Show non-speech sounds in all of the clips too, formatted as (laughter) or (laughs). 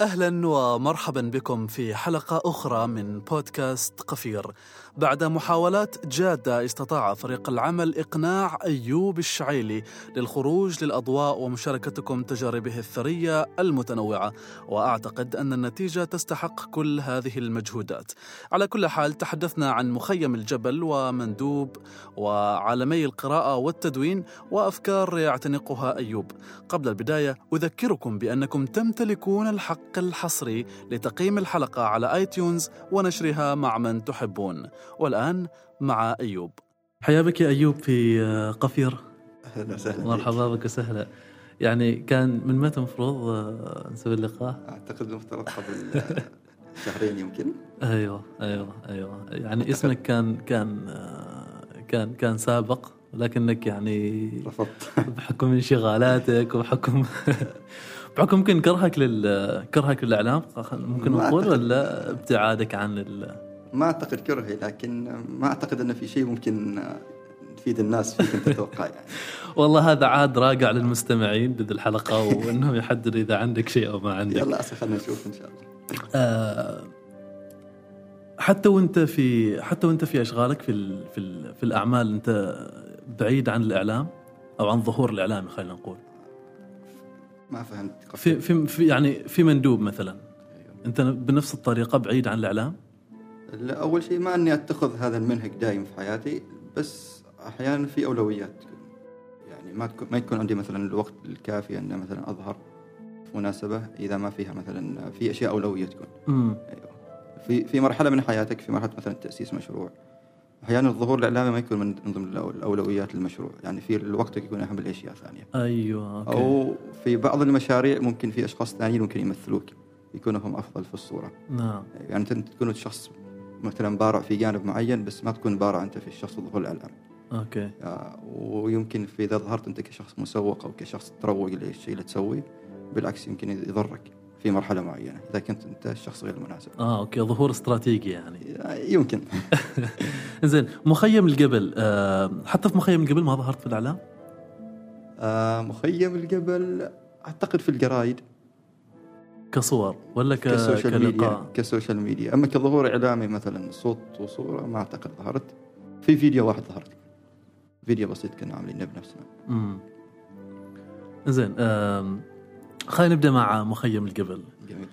أهلا ومرحبا بكم في حلقة أخرى من بودكاست قفير. بعد محاولات جادة استطاع فريق العمل إقناع أيوب الشعيلي للخروج للأضواء ومشاركتكم تجاربه الثرية المتنوعة، وأعتقد أن النتيجة تستحق كل هذه المجهودات. على كل حال تحدثنا عن مخيم الجبل ومندوب وعالمي القراءة والتدوين وأفكار يعتنقها أيوب. قبل البداية أذكركم بأنكم تمتلكون الحق الحق الحصري لتقييم الحلقة على آي تيونز ونشرها مع من تحبون. والآن مع أيوب. حيا بك يا أيوب في آه، قفير. أهلا وسهلا مرحبا بك وسهلا. يعني كان من متى المفروض آه، نسوي اللقاء؟ أعتقد المفترض قبل آه، شهرين يمكن. أيوه أيوه أيوه. يعني اسمك كان كان كان كان سابق لكنك يعني رفضت. بحكم انشغالاتك وبحكم (laughs) بحكم ممكن كرهك لل كرهك للإعلام؟ ممكن نقول ولا ابتعادك عن ال... ما أعتقد كرهي لكن ما أعتقد انه في شيء ممكن تفيد الناس فيك أنت تتوقع يعني. (laughs) والله هذا عاد راجع للمستمعين لذي الحلقة (laughs) وإنهم يحددوا إذا عندك شيء أو ما عندك. يلا خلينا نشوف إن شاء الله. آه حتى وأنت في حتى وأنت في أشغالك في ال في, ال في الأعمال أنت بعيد عن الإعلام أو عن ظهور الإعلامي خلينا نقول. ما فهمت. في, في, في يعني في مندوب مثلا. أيوه. أنت بنفس الطريقة بعيد عن الإعلام؟ أول شيء ما إني أتخذ هذا المنهج دايم في حياتي بس أحيانا في أولويات. يعني ما تكون ما يكون عندي مثلا الوقت الكافي ان مثلا أظهر في مناسبة إذا ما فيها مثلا في أشياء أولوية تكون. امم أيوه. في في مرحلة من حياتك في مرحلة مثلا تأسيس مشروع. أحيانا الظهور الاعلامي ما يكون من ضمن الأولويات للمشروع. يعني في الوقت يكون أهم من اشياء ثانية أيوه okay. أو في بعض المشاريع ممكن في أشخاص ثانيين ممكن يمثلوك يكونوا هم أفضل في الصورة. نعم. يعني أنت تكون شخص مثلا بارع في جانب معين بس ما تكون بارع أنت في الشخص الظهور الاعلامي okay. آه، ويمكن في إذا ظهرت أنت كشخص مسوق أو كشخص تروج للشيء اللي تسويه بالعكس يمكن يضرك. في مرحلة معينة إذا كنت أنت الشخص غير المناسب آه okay ظهور استراتيجي يعني. يمكن. (laughs) زين مخيم الجبل آه حتى في مخيم الجبل ما ظهرت في الاعلام آه مخيم الجبل أعتقد في الجرايد. كصور ولا ك... ك social كلقاء؟ ميديا ك social media. أما كظهور إعلامي مثلا صوت وصورة ما أعتقد ظهرت. في فيديو واحد ظهرت. فيديو بسيط كنا عاملينه بنفسنا. امم زين خلينا نبدأ مع مخيم الجبل جميل.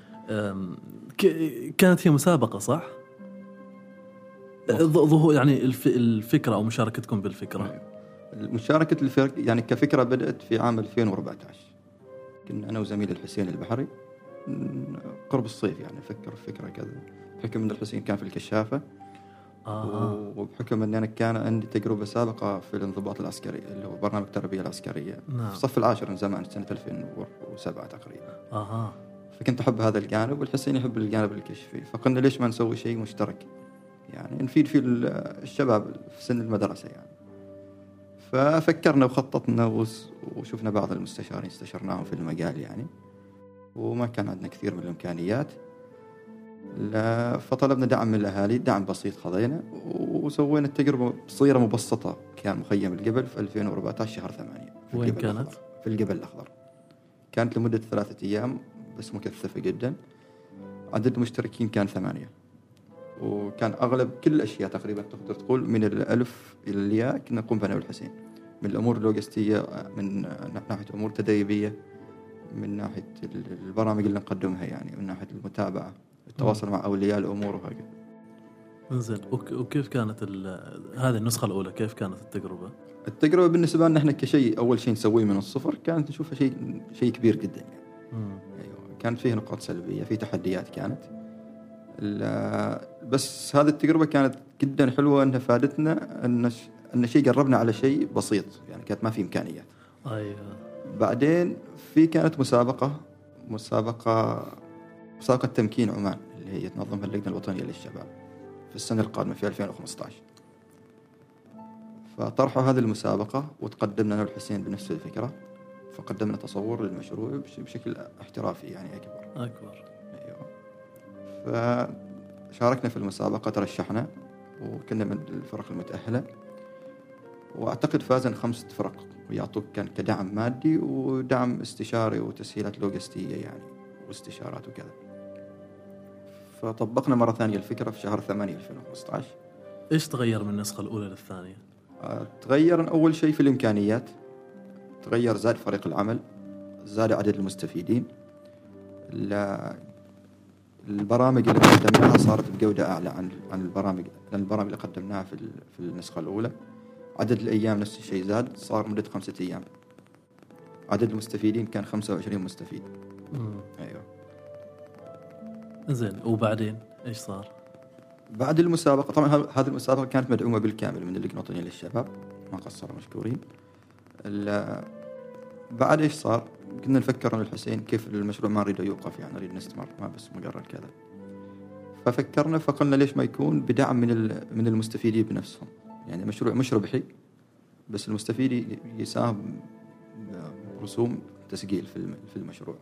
كانت هي مسابقة صح؟ ظهور يعني الفكرة أو مشاركتكم بالفكرة. أيوه. مشاركة الفرق يعني كفكرة بدأت في عام 2014 كنا أنا وزميلي الحسين البحري قرب الصيف يعني نفكر في فكرة كذا. بحكم إن الحسين كان في الكشافة. آه. وبحكم اني أنا كان عندي تجربة سابقة في الانضباط العسكري اللي هو برنامج التربيه العسكرية. نعم. في الصف العاشر من زمان سنة 2007 تقريبا. أها فكنت أحب هذا الجانب والحسين يحب الجانب الكشفي. فقلنا ليش ما نسوي شيء مشترك؟ يعني نفيد فيه الشباب في سن المدرسة يعني. ففكرنا وخططنا وشفنا بعض المستشارين استشرناهم في المجال يعني. وما كان عندنا كثير من الإمكانيات. فطلبنا دعم من الأهالي دعم بسيط خذينا وسوينا التجربة بصيرة مبسطة. كان مخيم الجبل في 2014 شهر 8 وين كانت؟ الأخضر. في الجبل الأخضر. كانت لمدة ثلاثة أيام بس مكثفة جدا. عدد المشتركين كان ثمانية. وكان أغلب كل الأشياء تقريبا تقدر تقول من الألف إلى الياء كنا نقوم بها والحسين من الأمور اللوجستية من ناحية أمور تدريبية من ناحية البرامج اللي نقدمها يعني من ناحية المتابعة. التواصل مع أولياء الأمور وهكذا. انزين وكيف كانت هذه النسخة الأولى؟ كيف كانت التجربة؟ التجربة بالنسبة لنا إحنا كشيء أول شيء نسويه من الصفر كانت نشوفها شيء شيء كبير جدا يعني. أيوه كانت فيه نقاط سلبية في تحديات كانت. بس هذه التجربة كانت جدا حلوة إنها فادتنا إن إن شيء قربنا على شيء بسيط يعني كانت ما في إمكانيات. أيوه. بعدين في كانت مسابقة مسابقة مسابقة تمكين عمان اللي هي تنظمها اللجنة الوطنية للشباب في السنة القادمة في 2015 فطرحوا هذه المسابقة وتقدمنا أنا والحسين بنفس الفكرة فقدمنا تصور للمشروع بشكل احترافي يعني أكبر. أكبر. أيوه. فشاركنا في المسابقة ترشحنا وكنا من الفرق المتأهلة. وأعتقد فازنا خمسة فرق ويعطوك كان كدعم مادي ودعم استشاري وتسهيلات لوجستية يعني واستشارات وكذا. فطبقنا مرة ثانية الفكرة في شهر 8 2015 إيش تغير من النسخة الأولى للثانية؟ آه، تغير أول شيء في الإمكانيات. تغير زاد فريق العمل زاد عدد المستفيدين. ال- البرامج اللي قدمناها صارت بجودة أعلى عن عن البرامج عن البرامج اللي قدمناها في ال- في النسخة الأولى. عدد الأيام نفس الشيء زاد صار مدة خمسة أيام. عدد المستفيدين كان 25 مستفيد. مم. أيوه. زين وبعدين إيش صار؟ بعد المسابقة طبعا هذه المسابقة كانت مدعومة بالكامل من الوطنية للشباب ما قصروا مشكورين بعد إيش صار؟ كنا نفكر أنا الحسين كيف المشروع ما نريده يوقف يعني نريد نستمر ما بس مجرد كذا ففكرنا فقلنا ليش ما يكون بدعم من من المستفيدين بنفسهم يعني مشروع مش ربحي بس المستفيد يساهم برسوم تسجيل في المشروع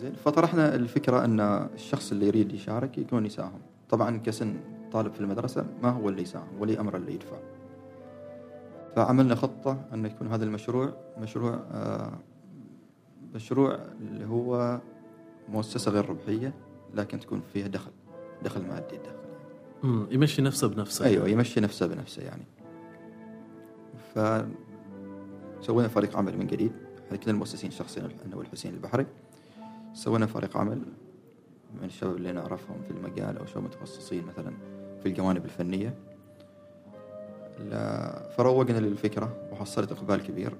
زين فطرحنا الفكرة أن الشخص اللي يريد يشارك يكون يساهم طبعا كسن طالب في المدرسة ما هو اللي يساهم ولي أمر اللي يدفع. فعملنا خطة أن يكون هذا المشروع مشروع آه، مشروع اللي هو مؤسسة غير ربحية لكن تكون فيها دخل دخل مادي دخل. مم. يمشي نفسه بنفسه. أيوه يمشي نفسه بنفسه يعني. ف سوينا فريق عمل من جديد إحنا كنا المؤسسين شخصيا أنا والحسين البحري. سوينا فريق عمل من الشباب اللي نعرفهم في المجال أو شباب متخصصين مثلا في الجوانب الفنية. لا- فروقنا للفكرة وحصلت إقبال كبير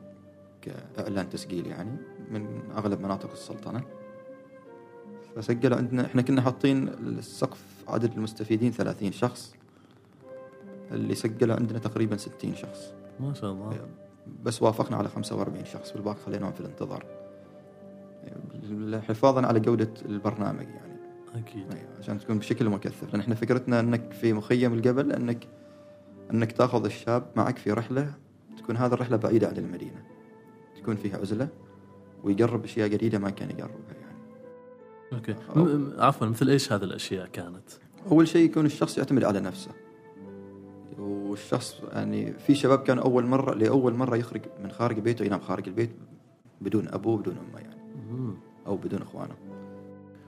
كإعلان تسجيل يعني من أغلب مناطق السلطنة. فسجلوا عندنا إحنا كنا حاطين السقف عدد المستفيدين 30 شخص. اللي سجلوا عندنا تقريبا 60 شخص. ما شاء الله. بس وافقنا على 45 شخص والباقي خليناهم في الانتظار. حفاظا على جودة البرنامج يعني. أكيد. أيوة، عشان تكون بشكل مكثف. لأن إحنا فكرتنا إنك في مخيم الجبل إنك إنك تأخذ الشاب معك في رحلة تكون هذه الرحلة بعيدة عن المدينة. تكون فيها عزلة ويجرب أشياء جديده ما كان يجربها يعني. أوكي. م- م- عفوا مثل إيش هذه الأشياء كانت؟ أول شيء يكون الشخص يعتمد على نفسه. والشخص يعني في شباب كان أول مرة لأول مرة يخرج من خارج بيته ينام خارج البيت بدون أبوه بدون أمه يعني. أو بدون إخوانه.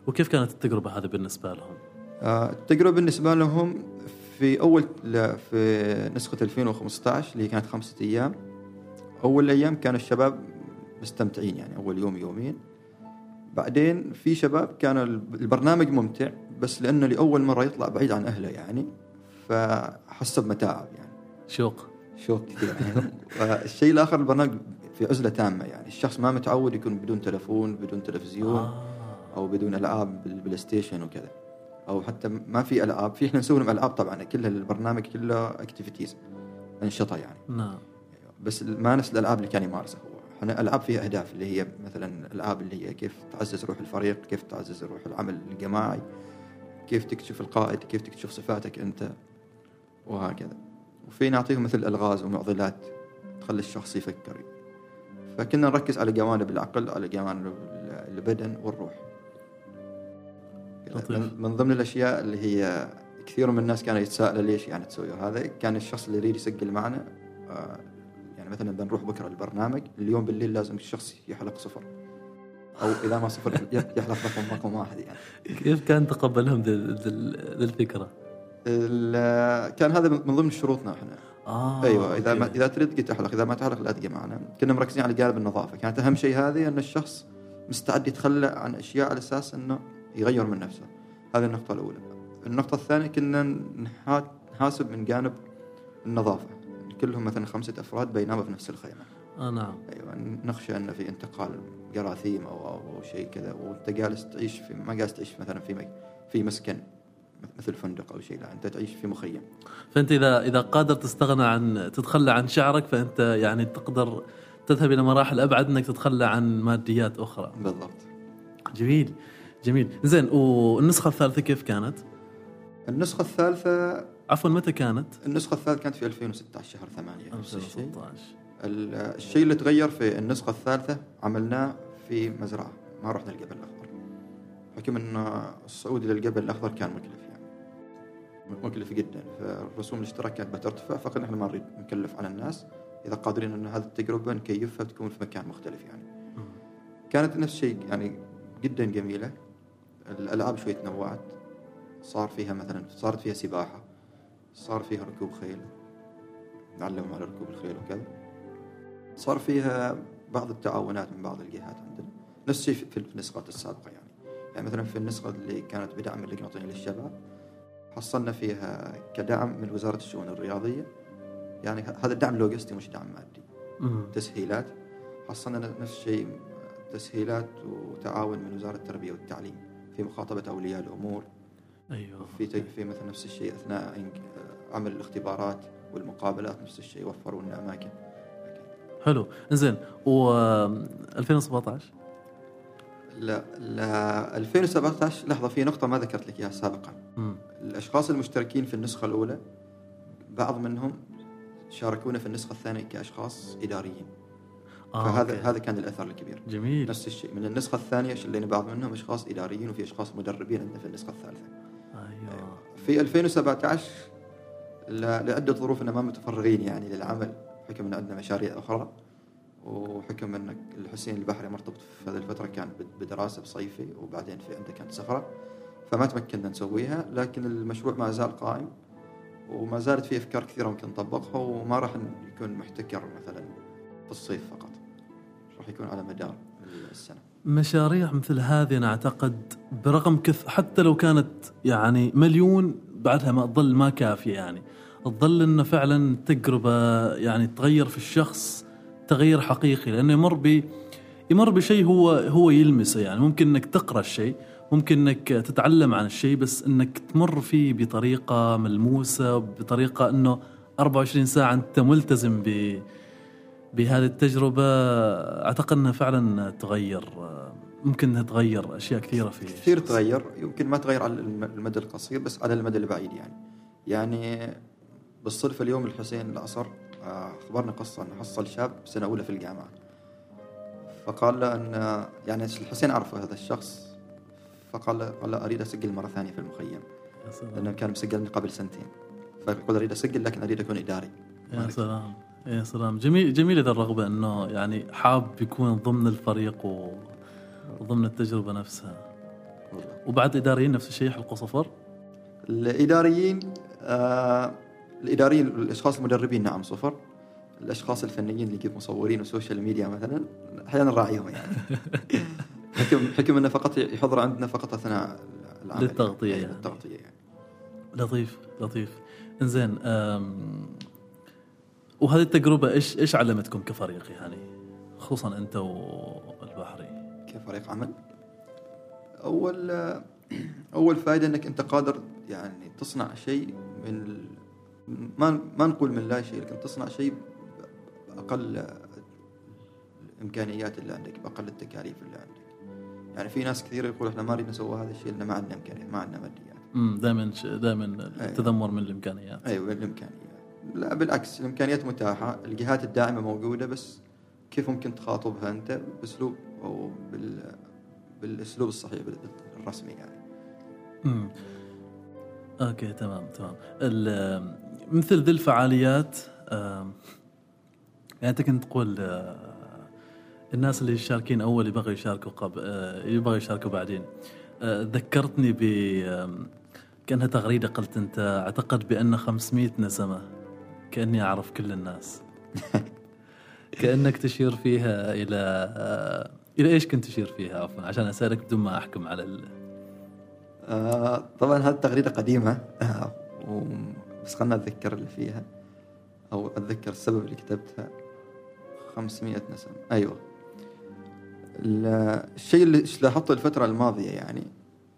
وكيف كانت التجربة هذه بالنسبة لهم؟ آه، التجربة بالنسبة لهم في أول في نسخة 2015 اللي كانت خمسة أيام أول أيام كان الشباب مستمتعين يعني أول يوم يومين. بعدين في شباب كان البرنامج ممتع بس لأنه لأول مرة يطلع بعيد عن أهله يعني فحس بمتاعب يعني. شوق. شوق كثير يعني. (laughs) والشيء الآخر البرنامج في عزلة تامة يعني. الشخص ما متعود يكون بدون تلفون بدون تلفزيون آه. أو بدون ألعاب بالبلاي ستيشن وكذا. أو حتى ما في ألعاب. في إحنا نسوي لهم ألعاب طبعا كلها البرنامج كله activities أنشطة يعني. نعم. بس ما نفس الألعاب اللي كان يمارسها هو. إحنا ألعاب فيها أهداف اللي هي مثلا الالعاب اللي هي كيف تعزز روح الفريق كيف تعزز روح العمل الجماعي كيف تكتشف القائد كيف تكتشف صفاتك أنت وهكذا. وفي نعطيهم مثل ألغاز ومعضلات تخلي الشخص يفكر. فكنا نركز على جوانب العقل على جوانب البدن والروح. لطيف. من- من ضمن الأشياء اللي هي كثير من الناس كانوا يتساءلوا ليش يعني تسوي هذا. كان الشخص اللي يريد يسجل معنا آه، يعني مثلا بنروح بكرة البرنامج اليوم بالليل لازم الشخص يحلق صفر. أو إذا ما صفر (laughs) يحلق رقم رقم واحد يعني. كيف كان تقبلهم ذي الفكرة؟ ال- كان هذا من ضمن شروطنا إحنا. آه أيوه إذا ما. إذا تريد تحلق إذا ما تحلق لا تجي معنا. كنا مركزين على جانب النظافة. كانت أهم شيء هذه أن الشخص مستعد يتخلى عن أشياء على أساس أنه يغير من نفسه. هذه النقطة الأولى. النقطة الثانية كنا نحا- نحاسب من جانب النظافة. كلهم مثلا خمسة أفراد بينما في نفس الخيمة. آه نعم. أيوه نخشى ان في انتقال جراثيم أو أو أو شيء كذا وأنت جالس تعيش في ما جالس تعيش مثلا في في مسكن. مثل فندق أو شيء لا أنت تعيش في مخيم. فأنت إذا إذا قادر تستغنى عن تتخلى عن شعرك فأنت يعني تقدر تذهب إلى مراحل أبعد إنك تتخلى عن ماديات أخرى. بالضبط. جميل جميل. زين والنسخة الثالثة كيف كانت؟ النسخة الثالثة عفوا متى كانت؟ النسخة الثالثة كانت في 2016 شهر 8 نفس الشيء 2016 ال- الشيء اللي تغير في النسخة الثالثة عملناه في مزرعة ما رحنا الجبل الأخضر. حكم أن الصعود إلى الجبل الأخضر كان مكلف. مكلف جدا فالرسوم الاشتراك كانت بترتفع فقلنا إحنا ما نريد نكلف على الناس. إذا قادرين أن هذه التجربة نكيفها تكون في مكان مختلف يعني. كانت نفس الشيء يعني جدا جميلة. الألعاب شوي تنوعت. صار فيها مثلا صارت فيها سباحة. صار فيها ركوب خيل. نعلمهم على ركوب الخيل وكذا. صار فيها بعض التعاونات من بعض الجهات عندنا. نفس الشيء في النسخة السابقة يعني. يعني مثلا في النسخة اللي كانت بدعم اللجنة الوطنية للشباب حصلنا فيها كدعم من وزارة الشؤون الرياضية. يعني هذا الدعم لوجستي مش دعم مادي. تسهيلات. حصلنا نفس الشيء تسهيلات وتعاون من وزارة التربية والتعليم في مخاطبة أولياء الأمور. أيوه. في في مثلا نفس الشيء أثناء إنك- عمل الاختبارات والمقابلات نفس الشيء وفروا لنا أماكن. حلو. إنزين و 2017 لا لا 2017 لحظة في نقطة ما ذكرت لك إياها سابقا. مم. الأشخاص المشتركين في النسخة الأولى بعض منهم شاركونا في النسخة الثانية كأشخاص إداريين. آه فهذا أوكي. هذا كان الأثر الكبير. جميل. نفس الشيء. من النسخة الثانية شلينا بعض منهم أشخاص إداريين وفي أشخاص مدربين عندنا في النسخة الثالثة. أيوه. في 2017 ل- لعدة ظروف ما متفرغين يعني للعمل حكم أن عندنا مشاريع أخرى. وحكم أن الحسين البحري مرتبط في هذه الفترة كان بد- بدراسة بصيفي وبعدين في عنده كانت سفرة. فما تمكنا نسويها لكن المشروع ما زال قائم وما زالت فيه أفكار كثيرة ممكن نطبقها وما راح يكون محتكر مثلا في الصيف فقط. راح يكون على مدار السنة. مشاريع مثل هذه أنا أعتقد برقم كث حتى لو كانت يعني مليون بعدها ما تظل ما كافيه يعني. تظل إنه فعلا تجربة يعني تغير في الشخص تغيير حقيقي لأنه يمر ب يمر بشيء هو هو يلمسه يعني. ممكن إنك تقرأ الشيء ممكن إنك تتعلم عن الشيء بس إنك تمر فيه بطريقة ملموسة بطريقة إنه 24 ساعة أنت ملتزم ب بهذه التجربة. أعتقد إنها فعلا تغير ممكن إنها تغير أشياء كثيرة في كثير تغير يمكن ما تغير على الم- المدى القصير بس على المدى البعيد يعني. يعني بالصدفة اليوم الحسين العصر أخبرنا قصة أنه حصل شاب سنة أولى في الجامعة. فقال له أن يعني الحسين عرفه هذا الشخص فقال له, قال له أريد أسجل مرة ثانية في المخيم. لأنه كان مسجل من قبل سنتين. فيقول أريد أسجل لكن أريد أكون إداري. يا سلام. يا سلام. جميل جميلة ذا الرغبة إنه يعني حاب يكون ضمن الفريق وضمن التجربة نفسها. والله. وبعد إداريين نفس الشيء يحلقوا صفر؟ الإداريين آه الإداريين الأشخاص المدربين نعم صفر. الأشخاص الفنيين اللي يجيب مصورين وسوشيال ميديا مثلا أحيانا نراعيهم يعني. (laughs) حكم حكم أنه فقط يحضر عندنا فقط أثناء العمل. للتغطية يعني. يعني. للتغطية يعني. لطيف لطيف. إنزين وهذه التجربة إيش إيش علمتكم كفريق يعني؟ خصوصا أنت والبحري. كفريق عمل. أول أول فائدة أنك أنت قادر يعني تصنع شيء من ما ما نقول من لا شيء لكن تصنع شيء بأقل الإمكانيات اللي عندك بأقل التكاليف اللي عندك. يعني في ناس كثير يقول إحنا ما نريد نسوي هذا الشيء لأن ما عندنا إمكانيات ما عندنا ماديات. امم دائما دائما التذمر من الإمكانيات. أيوه الإمكانيات. لا بالعكس الإمكانيات متاحة الجهات الداعمة موجودة بس كيف ممكن تخاطبها أنت؟ بأسلوب أو بال بالأسلوب الصحيح الرسمي يعني. امم أوكي تمام تمام. ال- مثل ذي الفعاليات يعني أنت كنت تقول آه، الناس اللي شاركين أول يبغوا يشاركوا قبل آه، يبغوا يشاركوا بعدين. آه، ذكرتني ب كأنها تغريدة قلت أنت أعتقد بأن 500 نسمة كأني أعرف كل الناس. (laughs) كأنك تشير فيها إلى إلى إيش كنت تشير فيها؟ عفوا عشان أسألك بدون ما أحكم على ال... طبعا هذه التغريده قديمة. (laughs) بس خلنا أتذكر اللي فيها أو أتذكر السبب اللي كتبتها. 500 نسمة. أيوه. ال- الشيء اللي لاحظته الفترة الماضية يعني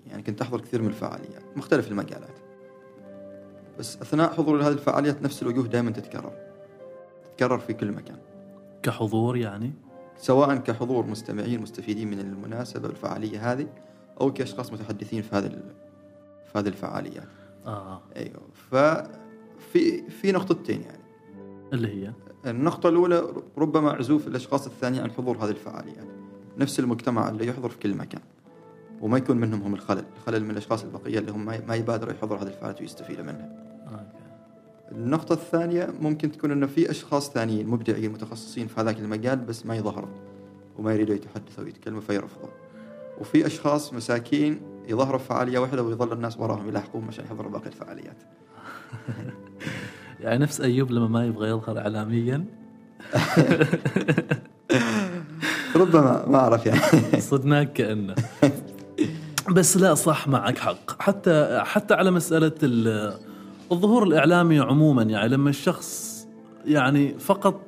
يعني كنت أحضر كثير من الفعاليات. مختلف المجالات. بس أثناء حضور هذه الفعاليات نفس الوجوه دائما تتكرر. تتكرر في كل مكان. كحضور يعني؟ سواء كحضور مستمعين مستفيدين من المناسبة والفعاليه هذه أو كأشخاص متحدثين في هذه في هذه الفعاليات. آه. أيوه. ففي في نقطتين يعني. اللي هي؟ النقطة الأولى ربما عزوف الأشخاص الثانية عن حضور هذه الفعاليات. نفس المجتمع اللي يحضر في كل مكان وما يكون منهم هم الخلل. الخلل من الأشخاص البقية اللي هم ما ما يبادروا يحضروا هذه الفعاليات ويستفيدوا منها. النقطة الثانية ممكن تكون أنه في أشخاص ثانيين مبدعين متخصصين في هذاك المجال بس ما يظهروا وما يريدوا يتحدثوا ويتكلموا فيرفضوا. وفي أشخاص مساكين يظهروا في فعالية واحدة ويظل الناس وراهم يلاحقون عشان يحضروا باقي الفعاليات (laughs) يعني نفس أيوب لما ما يبغى يظهر اعلاميا. (laughs) ربما ما أعرف يعني. (laughs) صدناك كأنه. بس لا صح معك حق. حتى حتى على مسألة الظهور الإعلامي عموما يعني لما الشخص يعني فقط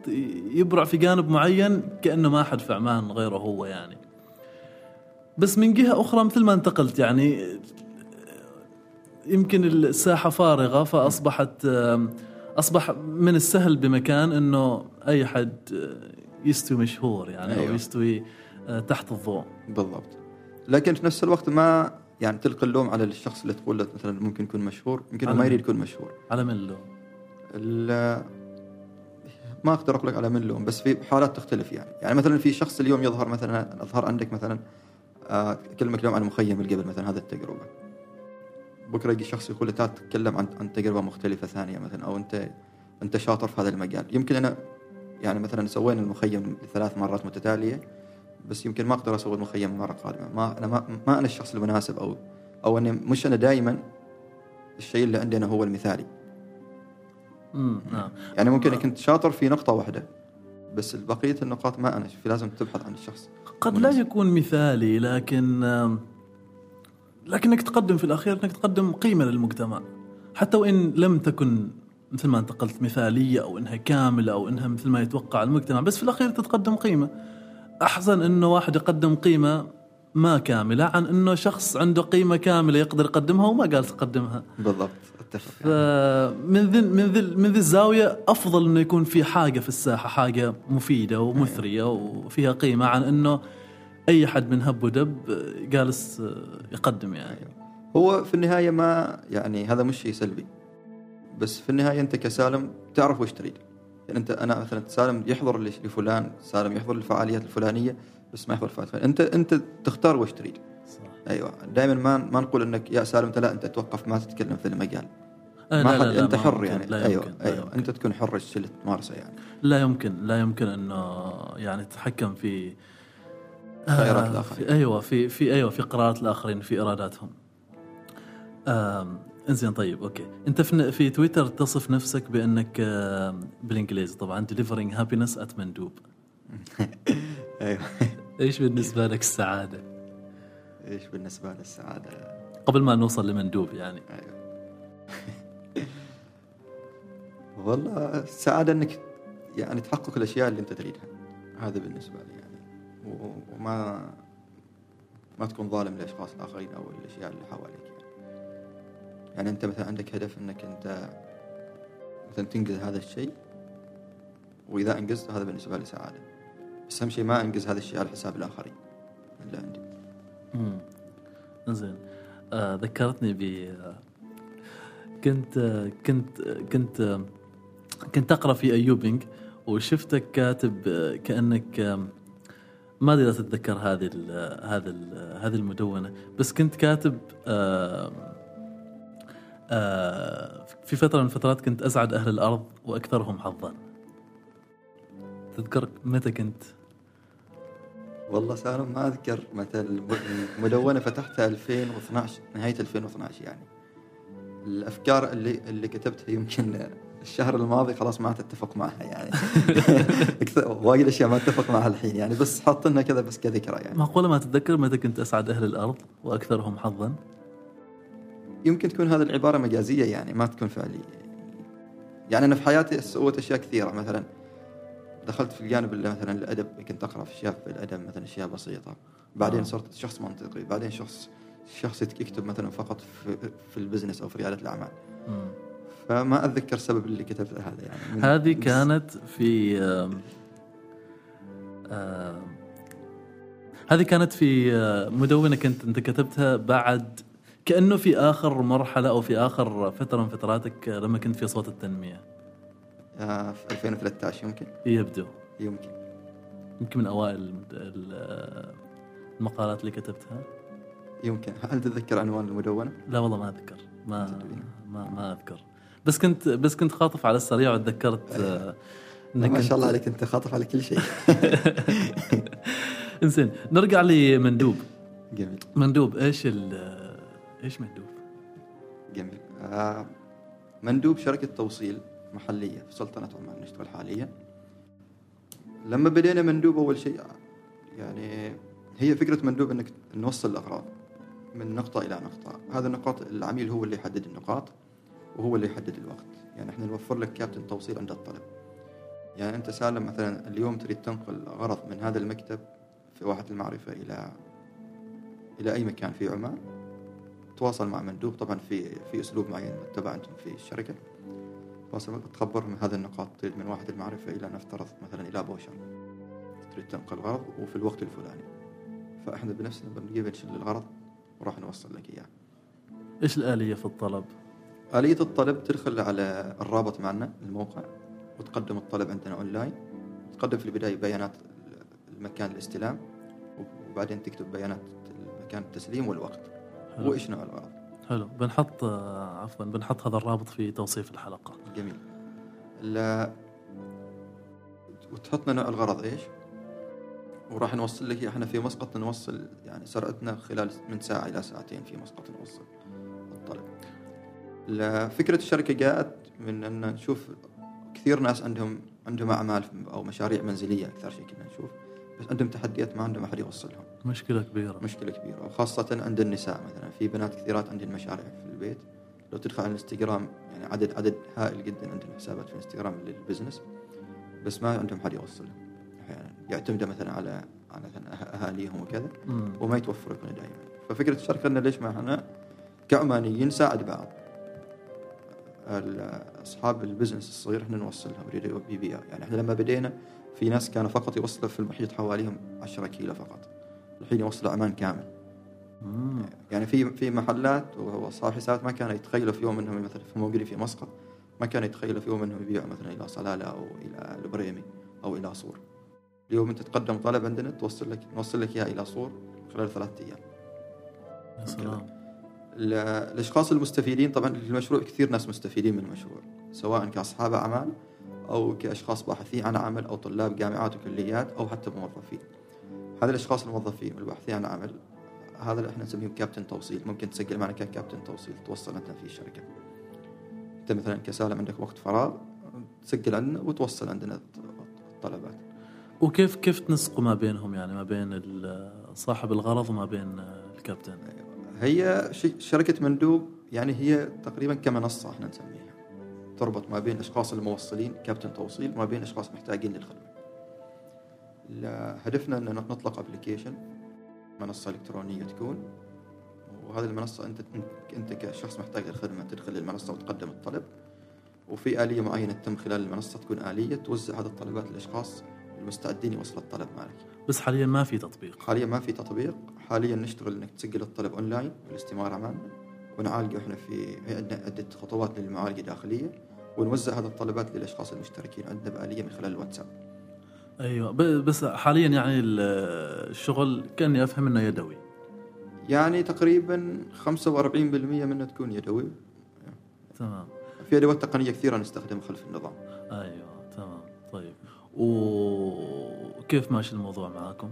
يبرع في جانب معين كأنه ما حد في عمان غيره هو يعني. بس من جهة أخرى مثل ما انتقلت يعني يمكن الساحة فارغة فأصبحت أصبح من السهل بمكان إنه أي حد يستوي مشهور يعني أيوة. أو يستوي تحت الضوء. بالضبط. لكن في نفس الوقت ما يعني تلقي اللوم على الشخص اللي تقول له مثلا ممكن يكون مشهور يمكن ما يريد يكون مشهور. على من اللوم؟ ما أقدر أقول لك على من لوم بس في حالات تختلف يعني. يعني مثلا في شخص اليوم يظهر مثلا أظهر عندك مثلا اكلمك اليوم عن المخيم اللي قبل مثلا هذه التجربة. بكرة يجي شخص يقول لي تعال تتكلم عن عن تجربة مختلفة ثانية مثلا أو أنت أنت شاطر في هذا المجال. يمكن أنا يعني مثلا سوينا المخيم ثلاث مرات متتالية بس يمكن ما أقدر أسوي المخيم مرة قادمة. ما أنا ما, ما أنا الشخص المناسب أو أو أني مش أنا دائما الشيء اللي عندي أنا هو المثالي. امم نعم. يعني ممكن كنت شاطر في نقطة واحدة بس بقية النقاط ما أنا في لازم تبحث عن الشخص. قد لا يكون مثالي لكن لكنك تقدم في الأخير إنك تقدم قيمة للمجتمع. حتى وإن لم تكن مثل ما انتقلت مثالية أو إنها كاملة أو إنها مثل ما يتوقع المجتمع بس في الأخير تتقدم قيمة. احسن إنه واحد يقدم قيمة ما كاملة عن إنه شخص عنده قيمة كاملة يقدر يقدمها وما قال تقدمها. بالضبط أتفق. من ذي من ذي من ذي الزاوية أفضل إنه يكون في حاجة في الساحة حاجة مفيدة ومثرية وفيها قيمة عن إنه أي حد من هب ودب جالس يقدم يعني. هو في النهاية ما يعني هذا مش شيء سلبي. بس في النهاية أنت كسالم تعرف وش تريد. يعني أنت أنا مثلا سالم يحضر لفلان سالم يحضر الفعاليات الفلانية بس ما يحضر الفعاليات انت انت تختار وش تريد. صح. أيوه. دائما ما ما نقول إنك يا سالم انت لا أنت توقف ما تتكلم في المجال. ما لا لا لا أنت حر يعني. لا أيوه يمكن أيوه. لا يمكن. أنت تكون حر الشيء اللي تمارسه يعني. لا يمكن لا يمكن إنه يعني تتحكم في خيارات آه الآخرين. في أيوه في في أيوه في قرارات الآخرين في إراداتهم. إنزين طيب أوكي. أنت في في تويتر تصف نفسك بإنك بالإنجليزي. طبعا delivering happiness at مندوب (laughs) أيوه. إيش بالنسبة لك السعادة؟ إيش بالنسبة للسعاده؟ قبل ما نوصل لمندوب يعني. أيوه. والله السعادة إنك يعني تحقق الأشياء اللي أنت تريدها. هذا بالنسبة لي يعني. وما ما تكون ظالم للاشخاص الاخرين أو الأشياء اللي حواليك يعني. أنت مثلا عندك هدف إنك أنت مثلا تنجز هذا الشيء وإذا انجزت هذا بالنسبة لي سعادة. بس اهم شيء ما انجز هذا الشيء على حساب الآخرين. اللي عندي. امم زين آه ذكرتني ب كنت كنت كنت كنت أقرأ في ايوبينج وشفتك كاتب كأنك ما أدري إذا تتذكر هذه ال هذه ال هذه المدونة بس كنت كاتب آه آه، في فترة من الفترات كنت أسعد أهل الأرض وأكثرهم حظا. تذكر متى كنت؟ والله سالم ما أذكر متى المدونة فتحتها 2012 نهاية 2012 يعني. الأفكار اللي اللي كتبتها يمكن الشهر الماضي خلاص ما تتفق معها يعني. (laughs) وايد أشياء ما اتفق معها الحين يعني بس حاطينها كذا بس كذكرى يعني. معقولة ما تتذكر متى كنت أسعد أهل الأرض وأكثرهم حظا؟ يمكن تكون هذه العبارة مجازية يعني ما تكون فعلية. يعني أنا في حياتي سويت أشياء كثيرة مثلا دخلت في الجانب اللي مثلا الأدب كنت أقرأ في أشياء في الأدب مثلا أشياء بسيطة. بعدين آه. صرت شخص منطقي. بعدين شخص شخص يكتب مثلا فقط في, في ال business أو في ريادة الأعمال. فما أتذكر السبب اللي كتبته هذا يعني. هذه كانت في هذه كانت في مدونة كنت أنت كتبتها بعد كأنه في آخر مرحلة أو في آخر فترة من فتراتك لما كنت في صوت التنمية. آه في 2013 يمكن؟ يبدو. يمكن. يمكن من أوائل المقالات اللي كتبتها؟ يمكن. هل تتذكر عنوان المدونة؟ لا والله ما أذكر. ما ما ما أذكر. بس كنت بس كنت خاطف على السريع وتذكرت آه ما شاء الله عليك أنت خاطف على كل شيء. (laughs) إنزين نرجع لمندوب. جميل. مندوب إيش إيش مندوب؟ جميل. آه مندوب شركة توصيل. محلية في سلطنة عمان نشتغل حاليا لما بدينا مندوب أول شيء يعني هي فكرة مندوب أنك نوصل الأغراض من نقطة إلى نقطة. هذا النقاط العميل هو اللي يحدد النقاط وهو اللي يحدد الوقت. يعني إحنا نوفر لك كابتن توصيل عند الطلب. يعني أنت سالم مثلا اليوم تريد تنقل غرض من هذا المكتب في واحة المعرفة إلى إلى أي مكان في عمان. تواصل مع مندوب طبعا في في أسلوب معين متبع أنتم في الشركة. تواصل تخبرهم هذه النقاط تريد من واحة المعرفة إلى نفترض مثلا إلى بوشر تريد تنقل غرض وفي الوقت الفلاني. فإحنا بنفسنا بنجيب نشيل الغرض وراح نوصل لك إياه. إيش الآلية في الطلب؟ آلية الطلب تدخل على الرابط معنا الموقع وتقدم الطلب عندنا أونلاين. تقدم في البداية بيانات المكان الاستلام وبعدين تكتب بيانات مكان التسليم والوقت. وإيش نوع الغرض؟ حلو. بنحط آه، عفوا بنحط هذا الرابط في توصيف الحلقة. جميل. لا وتحط لنا الغرض إيش؟ وراح نوصل لك إحنا في مسقط نوصل يعني سرعتنا خلال من ساعة إلى ساعتين في مسقط نوصل الطلب. لا، فكرة الشركة جاءت من أن نشوف كثير ناس عندهم عندهم أعمال أو مشاريع منزلية أكثر شيء كنا نشوف بس عندهم تحديات ما عندهم أحد يوصلهم. مشكلة كبيرة. مشكلة كبيرة وخاصة عند النساء مثلا. في بنات كثيرات عندهم مشاريع في البيت. لو تدخل على الانستغرام يعني عدد عدد هائل جدا عندهم حسابات في الانستغرام لل business بس ما عندهم حد يوصلهم أحيانا يعتمدوا مثلا على على مثلا أهاليهم وكذا مم. وما يتوفر لنا دائما. ففكرة الشركة ان ليش ما إحنا كعمانيين نساعد بعض. اصحاب ال business الصغير إحنا نوصلهم بي بي يعني إحنا لما بدينا في ناس كانوا فقط يوصلوا في المحيط حواليهم 10 كيلو فقط. الحين يوصلوا عمان كامل مم. يعني في في محلات واصحاب حسابات ما كانوا يتخيلوا في يوم إنهم مثلا في موجودين في مسقط ما كانوا يتخيلوا في يوم إنهم يبيعوا مثلا إلى صلالة أو إلى البريمي أو إلى صور. اليوم أنت تقدم طلب عندنا توصل لك نوصل لك إياه إلى صور خلال ثلاثة أيام. يا سلام ال- الأشخاص المستفيدين طبعا المشروع كثير ناس مستفيدين من المشروع سواء كأصحاب أعمال أو كأشخاص باحثين عن عمل أو طلاب جامعات وكليات أو حتى موظفين. هذه الأشخاص الموظفين والباحثين عن عمل هذا اللي إحنا نسميهم كابتن توصيل ممكن تسجل معنا ككابتن توصيل توصل أنت في الشركة. أنت مثلا كسالم عندك وقت فراغ تسجل عندنا وتوصل عندنا الطلبات. وكيف كيف تنسقوا ما بينهم يعني ما بين صاحب الغرض وما بين الكابتن هي ش- شركة مندوب يعني هي تقريبا كمنصة إحنا نسميها تربط ما بين الاشخاص الموصلين كابتن توصيل وما بين أشخاص محتاجين للخدمة. هدفنا أن نطلق application منصة إلكترونية تكون. وهذه المنصة انت أنت كشخص محتاج للخدمة تدخل المنصة وتقدم الطلب. وفي آلية معينة تتم خلال المنصة تكون آلية توزع هذه الطلبات للأشخاص المستعدين يوصلوا الطلب مالك. بس حاليا ما في تطبيق. حاليا ما في تطبيق. حاليا نشتغل إنك تسجل الطلب أونلاين بالاستمارة معنا. ونعالجه إحنا في عندنا عدة خطوات للمعالجة داخلية ونوزع هذه الطلبات للأشخاص المشتركين. عندنا بآلية من خلال الواتساب. أيوه. بس حاليا يعني ال- الشغل كاني افهم إنه يدوي. يعني تقريبا 45% منه تكون يدوي. تمام. في أدوات تقنية كثيرة نستخدمها خلف النظام. أيوه تمام. طيب. وكيف ماشي الموضوع معاكم؟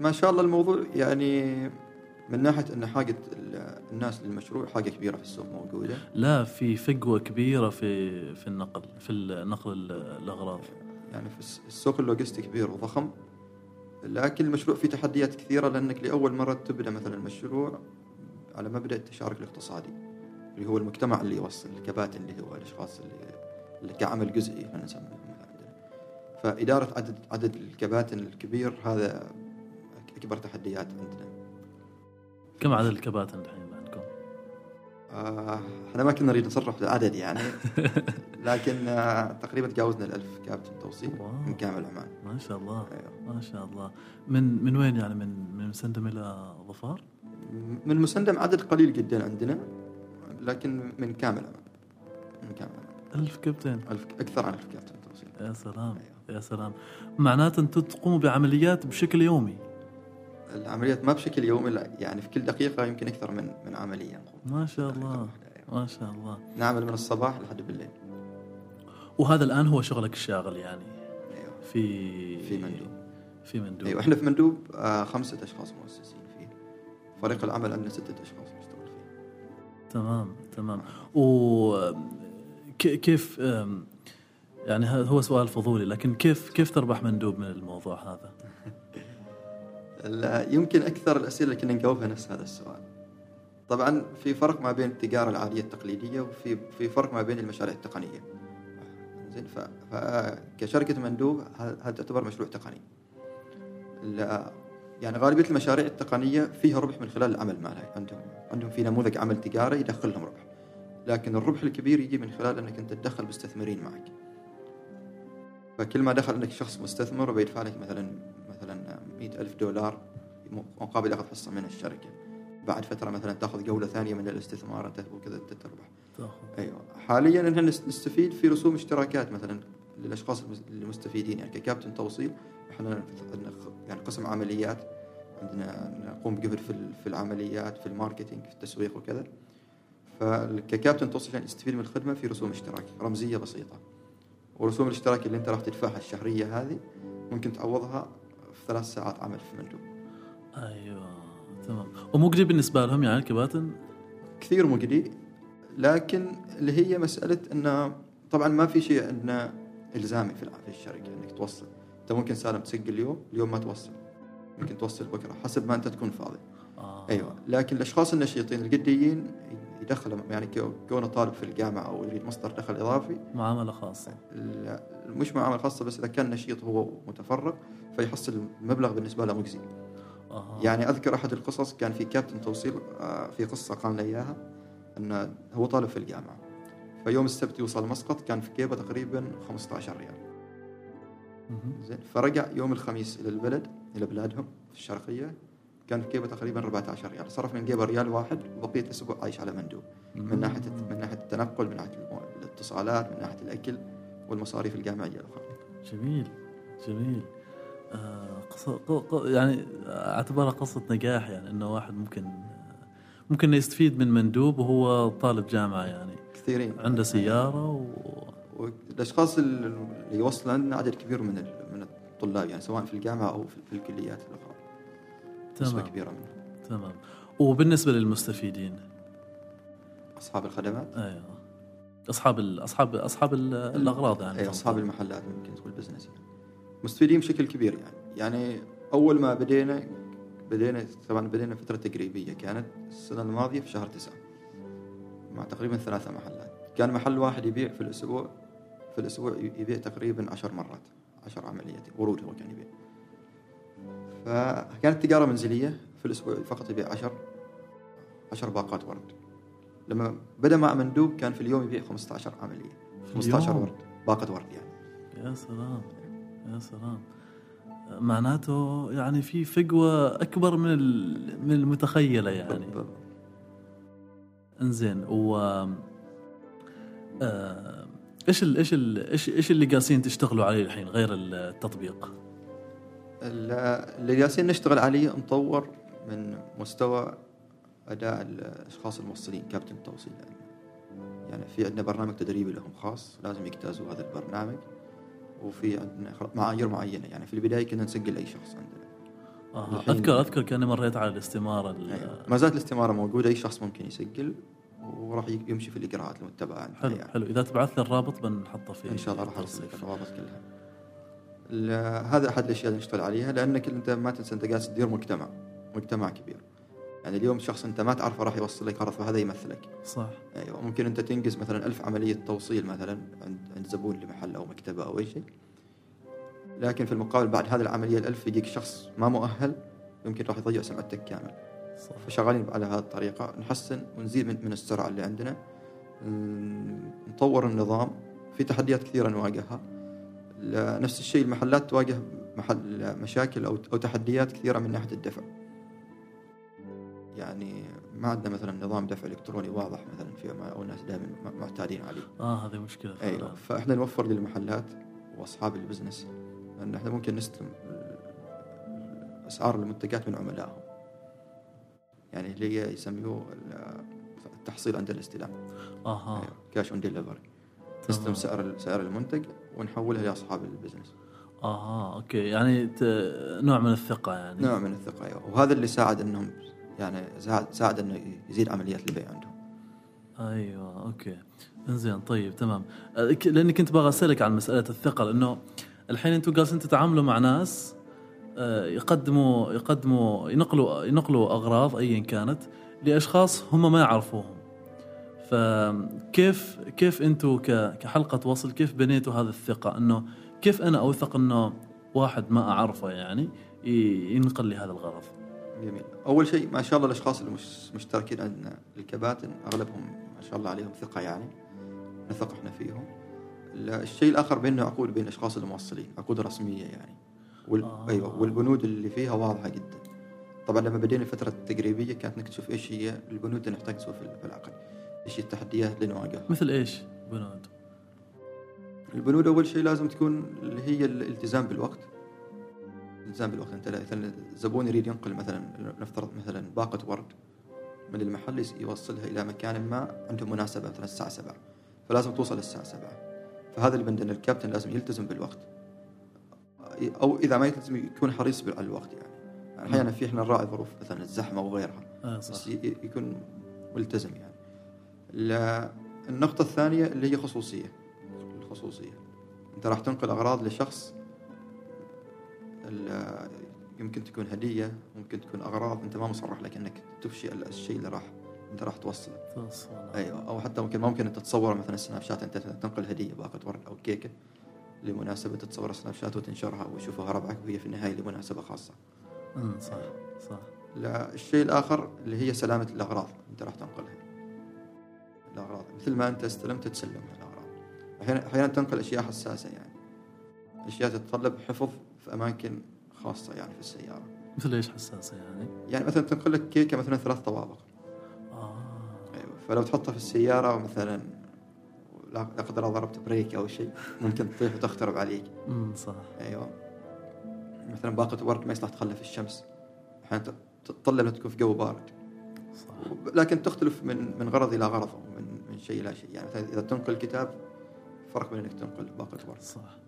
ما شاء الله الموضوع يعني من ناحية إن حاجة ال- الناس للمشروع حاجة كبيرة في السوق موجودة. لا في فجوه كبيرة في في النقل في نقل ال- الأغراض. يعني في الس- السوق اللوجستي كبير وضخم لكن المشروع فيه تحديات كثيرة لأنك لأول مرة تبدأ مثلا المشروع على مبدأ التشارك الاقتصادي اللي هو المجتمع اللي يوصل الكباتن اللي هو الأشخاص اللي, اللي كعمل جزئي إحنا عندنا فإدارة عدد عدد الكباتن الكبير هذا أكبر تحديات عندنا. كم عدد الكباتن الحين؟ إحنا ما كنا نريد نصرح بالعدد يعني. (laughs) لكن آه، تقريبا تجاوزنا الألف كابتن توصيل. من كامل عمان ما شاء الله. أيوه. ما شاء الله. من من وين يعني؟ من من مسندم إلى ظفار؟ من مسندم عدد قليل جدا عندنا لكن من كامل عمان من كامل عمان ألف كابتن. ألف أكثر عن ألف كابتن توصيل. يا سلام. أيوه. يا سلام. معناته أنتم تقوموا بعمليات بشكل يومي. العمليات ما بشكل يومي لا يعني في كل دقيقة يمكن أكثر من من عملية. نقوم ما شاء الله. ما شاء الله نعمل من الصباح لحد بالليل وهذا الآن هو شغلك الشاغل يعني أيوه. في في مندوب في مندوب أيوه إحنا في مندوب آه خمسة أشخاص مؤسسين فيه فريق العمل عندنا ستة أشخاص نشتغل فيه تمام تمام و كيف يعني ه- هو سؤال فضولي لكن كيف كيف تربح مندوب من الموضوع هذا؟ (laughs) لا، يمكن أكثر الأسئلة اللي كنا نجاوبها نفس هذا السؤال. طبعا في فرق ما بين التجارة العادية التقليدية وفي في فرق ما بين المشاريع التقنية. زين فكشركة مندوب هذا تعتبر مشروع تقني. لا يعني غالبية المشاريع التقنية فيها ربح من خلال العمل مالها عندهم عندهم في نموذج عمل تجاري يدخل لهم ربح. لكن الربح الكبير يجي من خلال إنك أنت تدخل مستثمرين معك. فكل ما دخل عندك شخص مستثمر وبيدفع لك مثلا مثلا مئة ألف دولار مقابل ياخذ حصة من الشركة بعد فترة مثلا تأخذ جولة ثانية من الاستثمار انت وكذا انت تربح أيوه. حاليا إحنا نس- نستفيد في رسوم اشتراكات مثلا للأشخاص المس- المستفيدين. يعني ككابتن توصيل إحنا عندنا يعني قسم عمليات. عندنا نقوم بجهد في ال- في العمليات في الماركتينج في التسويق وكذا. فككابتن توصيل عشان يستفيد من الخدمه في رسوم اشتراك رمزية بسيطة. ورسوم الاشتراك اللي أنت راح تدفعها الشهرية هذه ممكن تعوضها في ثلاث ساعات عمل في مندوب. أيوه. تمام. ومجدي بالنسبة لهم يعني الكباتن كثير مجدي لكن اللي هي مسألة إنه طبعا ما في شيء عندنا إلزامي في الشركة إنك توصل. أنت ممكن سالم تسجل اليوم اليوم ما توصل. ممكن توصل بكرة حسب ما أنت تكون فاضي. آه. أيوه. لكن الأشخاص النشيطين الجديين يدخلوا يعني كو- كونه طالب في الجامعة أو يريد مصدر دخل إضافي. معاملة خاصة. لا، مش معاملة خاصة بس إذا كان نشيط هو متفرغ فيحصل مبلغ بالنسبة له مجزي. يعني أذكر أحد القصص كان في كابتن توصيل آه، في قصة قال لي إياها انه هو طالب في الجامعة. فيوم السبت يوصل مسقط كان في جيبه تقريبا 15 ريال. زين. فرجع يوم الخميس إلى البلد إلى بلادهم في الشرقية كان في جيبه تقريبا 14 ريال. صرف من جيبه ريال واحد وبقيه الأسبوع عايش على مندوب. من ناحية من ناحية التنقل من ناحية الاتصالات من ناحية الأكل والمصاريف الجامعية. الاخرى جميل جميل. يعني اعتبرها قصة نجاح يعني إنه واحد ممكن ممكن يستفيد من مندوب وهو طالب جامعة يعني. كثيرين. عنده سيارة و... والأشخاص اللي يوصل عندنا عدد كبير من من الطلاب يعني سواء في الجامعة أو في الكليات الأخرى. نسبة تمام. كبيرة منهم. تمام. وبالنسبة للمستفيدين؟ أصحاب الخدمات؟ أيوه. أصحاب ال... أصحاب أصحاب ال... الأغراض يعني أي أصحاب المحلات ممكن تقول بزنس يعني. مستفيدين بشكل كبير يعني. يعني أول ما بدينا بدينا طبعا بدينا فترة تجريبيه كانت السنة الماضية في شهر تسعة مع تقريبا ثلاثة محلات. كان محل واحد يبيع في الأسبوع في الأسبوع يبيع تقريبا عشر مرات عشر عمليات ورود هو كان يبيع. فكانت تجارة منزلية في الأسبوع فقط يبيع عشر عشر باقات ورد. لما بدأ مع مندوب كان في اليوم يبيع 15 عملية 15 اليوم؟ ورد باقة ورد يعني. يا سلام. يا سلام معناته يعني في فجوة أكبر من من المتخيلة يعني بالضبط. إنزين و آه، إيش ال إيش ال إيش إيش اللي قاسين تشتغلوا عليه الحين غير التطبيق؟ ال- اللي جالسين نشتغل عليه نطور من مستوى أداء الأشخاص الموصلين كابتن التوصيل يعني. يعني في عندنا برنامج تدريبي لهم خاص لازم يجتازوا هذا البرنامج وفي عندنا معايير معينة يعني في البداية كنا نسجل أي شخص عندنا آه أذكر أذكر كأني مريت على الاستمارة ال- أيوة. ما زالت الاستمارة موجودة أي شخص ممكن يسجل وراح يمشي في الإجراءات المتبعة عندنا حلو يعني. حلو إذا تبعث لي الرابط بنحطه في إن شاء الله راح أرسل لك. الروابط كلها. هذا أحد الأشياء اللي نشتغل عليها لأنك أنت ما تنسى أنت قاعد تدير مجتمع مجتمع كبير. يعني اليوم شخص انت ما تعرفه راح يوصل لك عرض فهذا يمثلك. صح. أيوه ممكن انت تنجز مثلا ألف عملية توصيل مثلا عند عند زبون لمحل أو مكتبة أو أي شيء. لكن في المقابل بعد هذه العملية الألف يجيك شخص ما مؤهل يمكن راح يضيع سمعتك كامل. صح. فشغالين على هذه الطريقة. نحسن ونزيد من, من السرعة اللي عندنا. نطور النظام. في تحديات كثيرة نواجهها. نفس الشيء المحلات تواجه محل مشاكل أو, أو تحديات كثيرة من ناحية الدفع. يعني ما عندنا مثلا نظام دفع إلكتروني واضح مثلا في ما أو الناس دائما معتادين عليه. آه هذه مشكلة فعلا. أيوه فإحنا نوفر للمحلات وأصحاب ال business لأن إحنا ممكن نستلم أسعار المنتجات من عملائهم. يعني اللي هي يسموه ال- التحصيل عند الاستلام. أها. cash on delivery نستلم سعر سعر المنتج ونحولها لأصحاب ال business. أها okay. يعني. نوع من الثقة يعني. نوع من الثقة أيوة. وهذا اللي ساعد إنهم يعني ساعد, ساعد إنه يزيد عمليات البيع عندهم أيوه أوكي. إنزين طيب تمام. أه، لأني كنت باغى أسألك عن مسألة الثقه لأنه الحين أنتم جالسين تتعاملوا مع ناس أه، يقدموا يقدموا ينقلوا ينقلوا أغراض ايا كانت لأشخاص هم ما يعرفوهم. فكيف كيف أنتم كحلقة وصل كيف بنيتوا هذه الثقة؟ إنه كيف أنا أوثق إنه واحد ما أعرفه يعني ينقل لي هذا الغرض؟ جميل. أول شيء ما شاء الله الأشخاص المشتركين عندنا الكباتن أغلبهم ما شاء الله عليهم ثقة يعني. نثق إحنا فيهم. الشيء الآخر بيننا عقود بين الأشخاص الموصلين عقود رسمية يعني. وال... آه. أيوه والبنود اللي فيها واضحة جدا. طبعا لما بدينا الفترة التجريبيه كانت نكتشف إيش هي البنود اللي نحتاج نسويها في- في العقد إيش هي التحديات اللي نواجهها. مثل إيش بنود؟ البنود أول شيء لازم تكون اللي هي الالتزام بالوقت. الالتزام بالوقت انت مثلا الزبون يريد ينقل مثلا نفترض مثلا باقة ورد من المحل يوصلها إلى مكان ما عنده مناسبة مثلا الساعة 7 فلازم توصل الساعة 7 فهذا اللي بندن الكابتن لازم يلتزم بالوقت. أو إذا ما يلتزم يكون حريص على الوقت يعني. أحيانا في إحنا نراعي ظروف مثلا الزحمة وغيرها آه بس صح. ي- يكون ملتزم يعني. النقطة الثانية اللي هي خصوصية. الخصوصية أنت راح تنقل أغراض لشخص يمكن تكون هدية ممكن تكون أغراض أنت ما مصرح لك أنك تفشي ال- الشيء اللي راح أنت راح توصله. توصل. أيوة أو حتى ممكن ممكن أنت تصور مثلا سناب شات أنت تنقل هدية باقة ورد أو كيكة لمناسبة تتصور سناب شات وتنشرها ويشوفها ربعك وهي في النهاية لمناسبة خاصة. أمم، صح صح. لا الشيء الآخر اللي هي سلامة الأغراض أنت راح تنقلها. الأغراض مثل ما أنت استلمت تسلمها الأغراض. أحيانا أحيانا تنقل أشياء حساسة يعني. أشياء تتطلب حفظ في أماكن خاصة يعني في السيارة. مثل إيش حساسة يعني؟ يعني مثلا تنقل لك كيكة مثلا ثلاث طوابق آه. أيوة فلو تحطها في السيارة مثلا لا قدر الله ضربت بريك أو شيء ممكن تطيح وتخترب عليك. امم صح. أيوه. مثلا باقة ورد ما يصلح تخلى في الشمس أحيانا تتطلب انها تكون في جو بارد. صح. لكن تختلف من من غرض إلى غرض أو من من شيء إلى شيء. يعني مثلا إذا تنقل كتاب فرق بين إنك تنقل باقة ورد صح.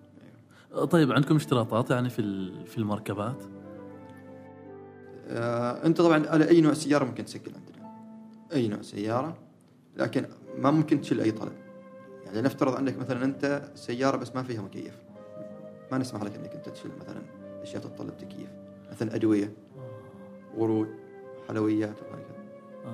طيب عندكم اشتراطات يعني في في المركبات؟ آه انت طبعا على أي نوع سيارة ممكن تسجل عندنا؟ أي نوع سيارة لكن ما ممكن تشيل أي طلب. يعني نفترض عندك مثلا أنت سيارة بس ما فيها مكيف. ما نسمح لك إنك أنت تشيل مثلا أشياء تتطلب تكييف. مثلا أدوية ورود حلويات وهكذا.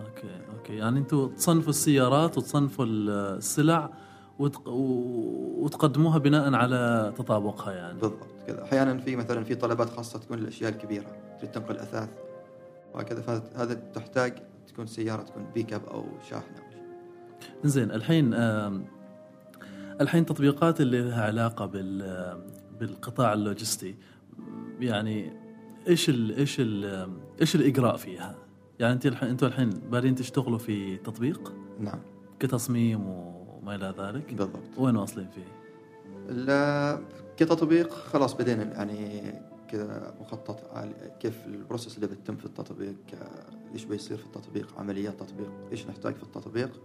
okay okay. يعني أنتم تصنفوا السيارات وتصنفوا ال- السلع وتقدموها بناء على تطابقها يعني. بالضبط كذا. أحيانا في مثلا في طلبات خاصة تكون للاشياء الكبيرة تريد تنقل أثاث وهكذا. فهذا تحتاج تكون سيارة تكون pick up أو شاحنه زين الحين الحين تطبيقات اللي لها علاقة بال بالقطاع اللوجستي يعني إيش ال إيش ال إيش الإجراء فيها؟ يعني أنت الحين أنتم الحين بادين تشتغلوا في تطبيق؟ نعم. كتصميم وما إلى ذلك. بالضبط. وين واصلين فيه؟ كتطبيق خلاص بدينا يعني كذا مخطط كيف ال process اللي بتتم في التطبيق إيش بيصير في التطبيق عمليات تطبيق إيش نحتاج في التطبيق.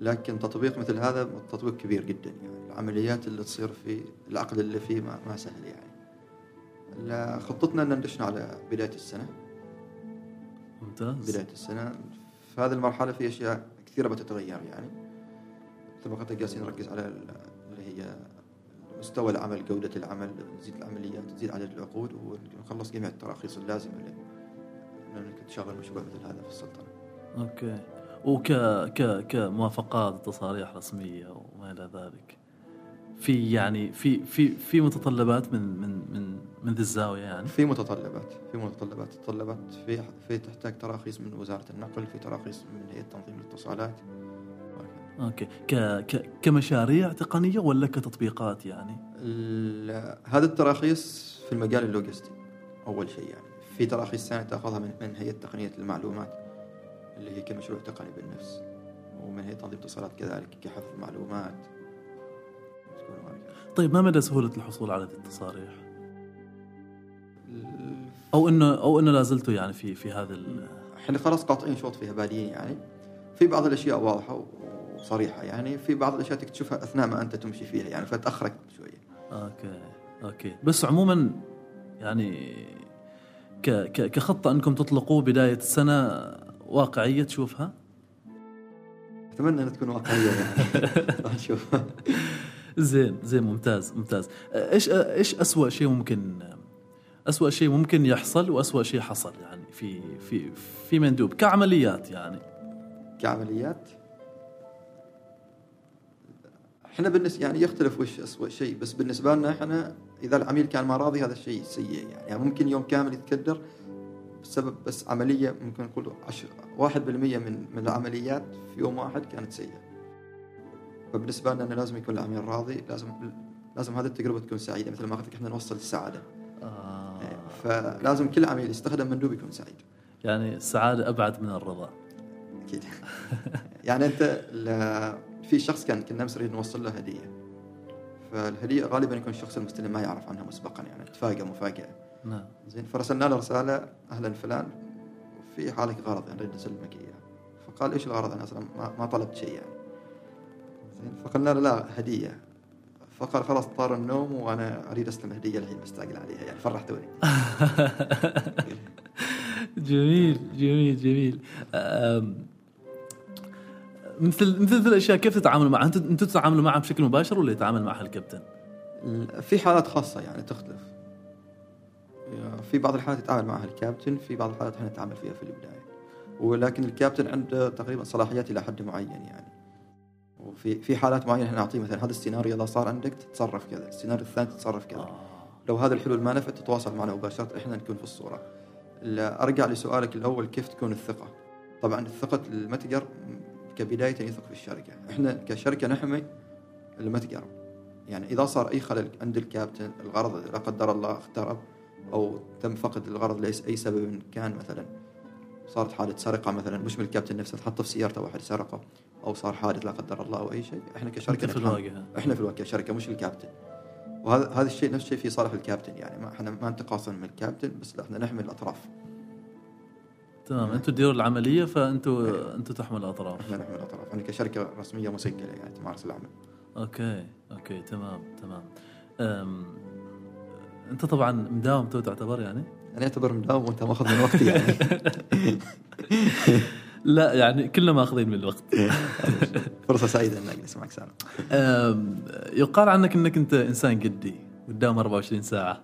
لكن تطبيق مثل هذا تطبيق كبير جدا يعني العمليات اللي تصير فيه العقد اللي فيه ما, ما سهل يعني. لا خطتنا إن ندشنا على بداية السنة. ممتاز. بداية السنة. في هذه المرحلة في أشياء كثيرة بتتغير يعني. لك جالسين نركز على ال- اللي هي مستوى العمل جودة العمل نزيد العمليات نزيد عدد العقود ونخلص جميع التراخيص اللازمة لانك تشغل مشروع مثل هذا في السلطنة. okay. وك ك كموافقات تصاريح رسمية وما إلى ذلك في يعني في في في متطلبات من من من من ذي الزاوية يعني؟ في متطلبات في متطلبات تطلبات في في تحتاج تراخيص من وزارة النقل في تراخيص من هيئة تنظيم الاتصالات. okay ك ك كمشاريع تقنية ولا كتطبيقات يعني؟ ال- هذه التراخيص في المجال اللوجستي أول شيء يعني في تراخيص ثانية تأخذها من من هيئه تقنيه المعلومات اللي هي كمشروع تقني بالنفس ومن هيئه تنظيم الاتصالات كذلك كحفظ معلومات. طيب ما مدى سهولة الحصول على التصاريح؟ ال- أو انه أو إنه لا زلتوا يعني في في هذا ال- إحنا خلاص قاطعين شوط فيها بادين يعني في بعض الأشياء واضحة وصريحه يعني في بعض الأشياء تكتشفها أثناء ما أنت تمشي فيها يعني فتأخرك شوية. okay okay. بس عموما يعني ك ك كخطة أنكم تطلقوه بداية السنة واقعية تشوفها؟ أتمنى أنها تكون واقعية. يعني (laughs) راح نشوف زين زين ممتاز ممتاز. إيش إيش اسوء شيء ممكن اسوء شيء ممكن يحصل واسوء شيء حصل؟ يعني في في في مندوب. كعمليات يعني. كعمليات؟ إحنا بالنسبة يعني يختلف وش اسوء شيء بس بالنسبة لنا إحنا إذا العميل كان ما راضي هذا الشيء سيء يعني, يعني ممكن يوم كامل يتكدر بسبب بس عملية ممكن نقول 1% من من العمليات في يوم واحد كانت سيئة. فبالنسبة لنا لازم يكون العميل راضي لازم لازم هذه التجربة تكون سعيدة. مثل ما قلت لك إحنا نوصل السعاده آه. إيه، فلازم كل عميل يستخدم مندوب يكون سعيد. يعني السعاده أبعد من الرضا. أكيد. (laughs) يعني أنت في شخص كان كنا نريد نوصل له هدية. فالهدية غالبا يكون الشخص المستلم ما يعرف عنها مسبقا يعني تفاجئ مفاجأة. نعم. زين فرسلنا له رسالة أهلا فلان في حالك غرض يعني نريد نسلمك إياه. فقال إيش الغرض؟ أنا أصلا ما, طلبت شيء يعني. زين فقلنا له لا هدية. فقال خلاص طار النوم وأنا أريد استلم هدية الحين مستعجل عليها يعني فرحتوني. (laughs) جميل جميل جميل. مثل مثل الاشياء كيف تتعاملوا معها؟ أنتم تتعاملوا معها بشكل مباشر ولا يتعامل معها الكابتن؟ في حالات خاصة يعني تختلف. في بعض الحالات يتعامل معها الكابتن، في بعض الحالات إحنا نتعامل فيها في البداية. ولكن الكابتن عنده تقريبا صلاحيات إلى حد معين يعني. وفي في حالات معينة إحنا نعطيه مثلا هذا السيناريو إذا صار عندك تتصرف كذا، السيناريو الثاني تتصرف كذا. آه. لو هذا الحلول ما نفعت تتواصل معنا مباشرة إحنا نكون في الصورة. أرجع لسؤالك الأول كيف تكون الثقة؟ طبعا الثقة المتجر كبداية يثق في الشركة. إحنا كشركة نحمي المتجر يعني إذا صار أي خلل عند الكابتن الغرض لا قدر الله اخترب أو تم فقد الغرض لأي سبب كان مثلا. صارت حادث سرقة مثلا مش من الكابتن نفسه تحط في سيارته واحد سرقه أو صار حادث لا قدر الله أو أي شيء. إحنا كشركة في الواقع. إحنا في الواقع كشركة مش الكابتن. وهذا هذا الشيء نفس الشيء في صالح الكابتن. يعني ما إحنا ما نتقاصن من الكابتن بس إحنا نحمي الأطراف. تمام. أنتم تديروا العملية فانتم أنتم تحمل الأطراف. إحنا نحمل الأطراف. إحنا كشركة رسمية مسجلة يعني تمارس العمل okay okay تمام تمام. أم... أنت طبعا مداوم تو تعتبر يعني؟ أنا أعتبر مداوم وأنت ماخذ من وقتي يعني. (laughs) لا يعني كلنا ماخذين من الوقت. فرصة سعيدة اني اجلس معك سالم يقال عنك إنك أنت إنسان قدي قدام 24 ساعة.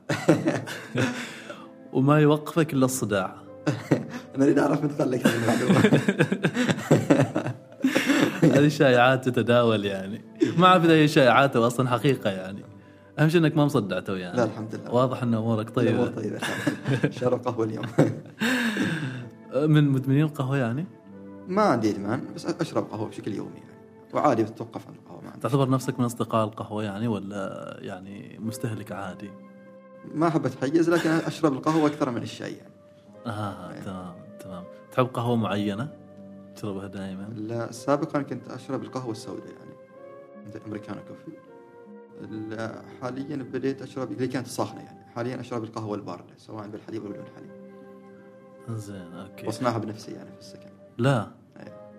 (laughs) وما يوقفك إلا الصداع. (laughs) أنا اريد أعرف من لك هذه المعلومة. (laughs) هذه الشائعات تتداول يعني. ما أعرف إذا هي شائعات أو أصلا حقيقة يعني. أهم شيء إنك ما مصدعته يعني. لا الحمد لله. واضح إن أمورك طيبة. امور طيبة (laughs) شرب قهوة اليوم. من مدمنين القهوة يعني؟ ما عندي إدمان بس أشرب قهوة بشكل يومي يعني. وعادي بتوقف عن القهوة ما تعتبر نفسك من أصدقاء القهوة يعني ولا يعني مستهلك عادي؟ ما أحب أتحيز لكن أشرب القهوة أكثر من الشاي يعني. آه تمام تمام تحب قهوة معينة تشربها دائما؟ لا سابقا كنت أشرب القهوة السوداء يعني أمريكانو كوفي حاليا بديت أشرب اللي كانت صاخنه يعني حاليا أشرب القهوة الباردة سواء بالحليب أو بدون حليب زين أوكي واصنعها بنفسي يعني في السكن لا أيه.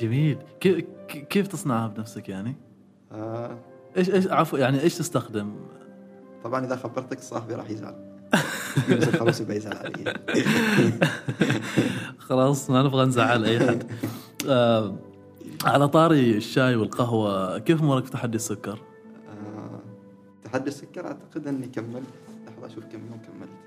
جميل كيف كيف تصنعها بنفسك يعني؟ آه. إيش إيش عفوا يعني إيش تستخدم؟ طبعا إذا خبرتك صاحبي راح يزعل الخروسي بيزعل علي خلاص ما نبغى نزعل أي حد. آه على طاري الشاي والقهوة كيف أمورك في تحدي السكر؟ آه تحدي السكر أعتقد أني كملت. لحظه أشوف كم يوم كملت.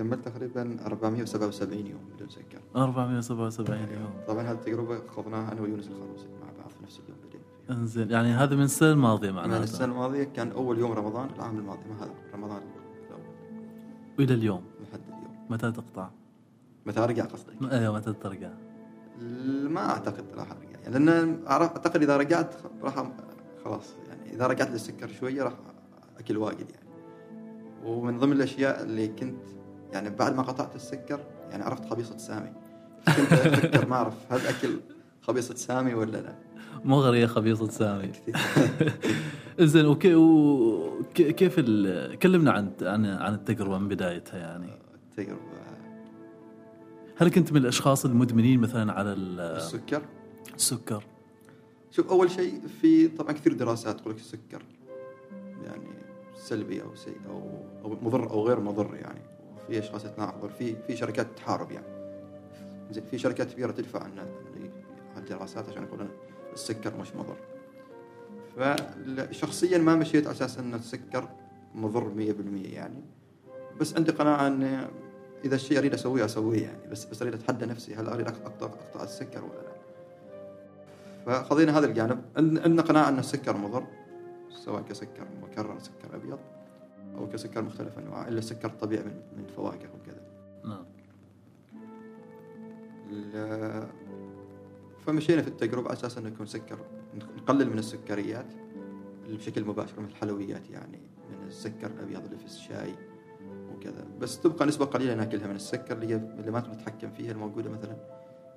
كملت تقريبا 477 يوم بدون سكر 477 يوم. طبعا هذه التجربة خضناها أنا ويونس الخروسي مع بعض في نفس اليوم بدينا إنزين يعني هذا من السنة الماضية معناته من السنة الماضية كان أول يوم رمضان العام الماضي ما هذا؟ رمضان. الأول والى اليوم. لحد اليوم. متى تقطع؟ متى أرجع قصدك؟ أيوه متى ترجع؟ ما أعتقد راح أرجع. يعني لأن أعتقد إذا رجعت راح خلاص يعني إذا رجعت للسكر شوية راح أكل واجد يعني. ومن ضمن الأشياء اللي كنت يعني بعد ما قطعت السكر يعني عرفت خبيصة سامي. كنت أفكر ما أعرف هل أكل خبيصة سامي ولا لا. مغرية خبيصة سامي. زين وكي وكيف كلمنا عن عن عن التجربة من بدايتها يعني. التجربة. هل كنت من الأشخاص المدمنين مثلا على السكر؟ السكر. شوف أول شيء في طبعا كثير دراسات تقول لك السكر يعني سلبي أو سيء أو أو مضر أو غير مضر يعني. وفي اشخاص يتناقضون في في شركات تحارب يعني. زين في شركات كبيرة تدفع عن الدراسات عشان يقولون السكر مش مضر. فشخصيا ما مشيت على أساس إن السكر مضر 100% يعني. بس عندي قناعة إن إذا الشيء أريد أسويه أسويه يعني. بس بس أريد أتحدى نفسي هل أريد اقطع أقطع السكر ولا لا؟ فخذينا هذا الجانب. عندنا قناعة إن السكر مضر سواء كسكر مكرر سكر أبيض. أو كسكر مختلف انواعه إلا السكر الطبيعي من من فواكه وكذا. نعم. فمشينا في التجربة على أساس أنه يكون سكر نقلل من السكريات بشكل مباشر مثل الحلويات يعني من السكر الأبيض اللي في الشاي وكذا. بس تبقى نسبة قليلة ناكلها من السكر اللي اللي ما نتحكم فيها الموجودة مثلا.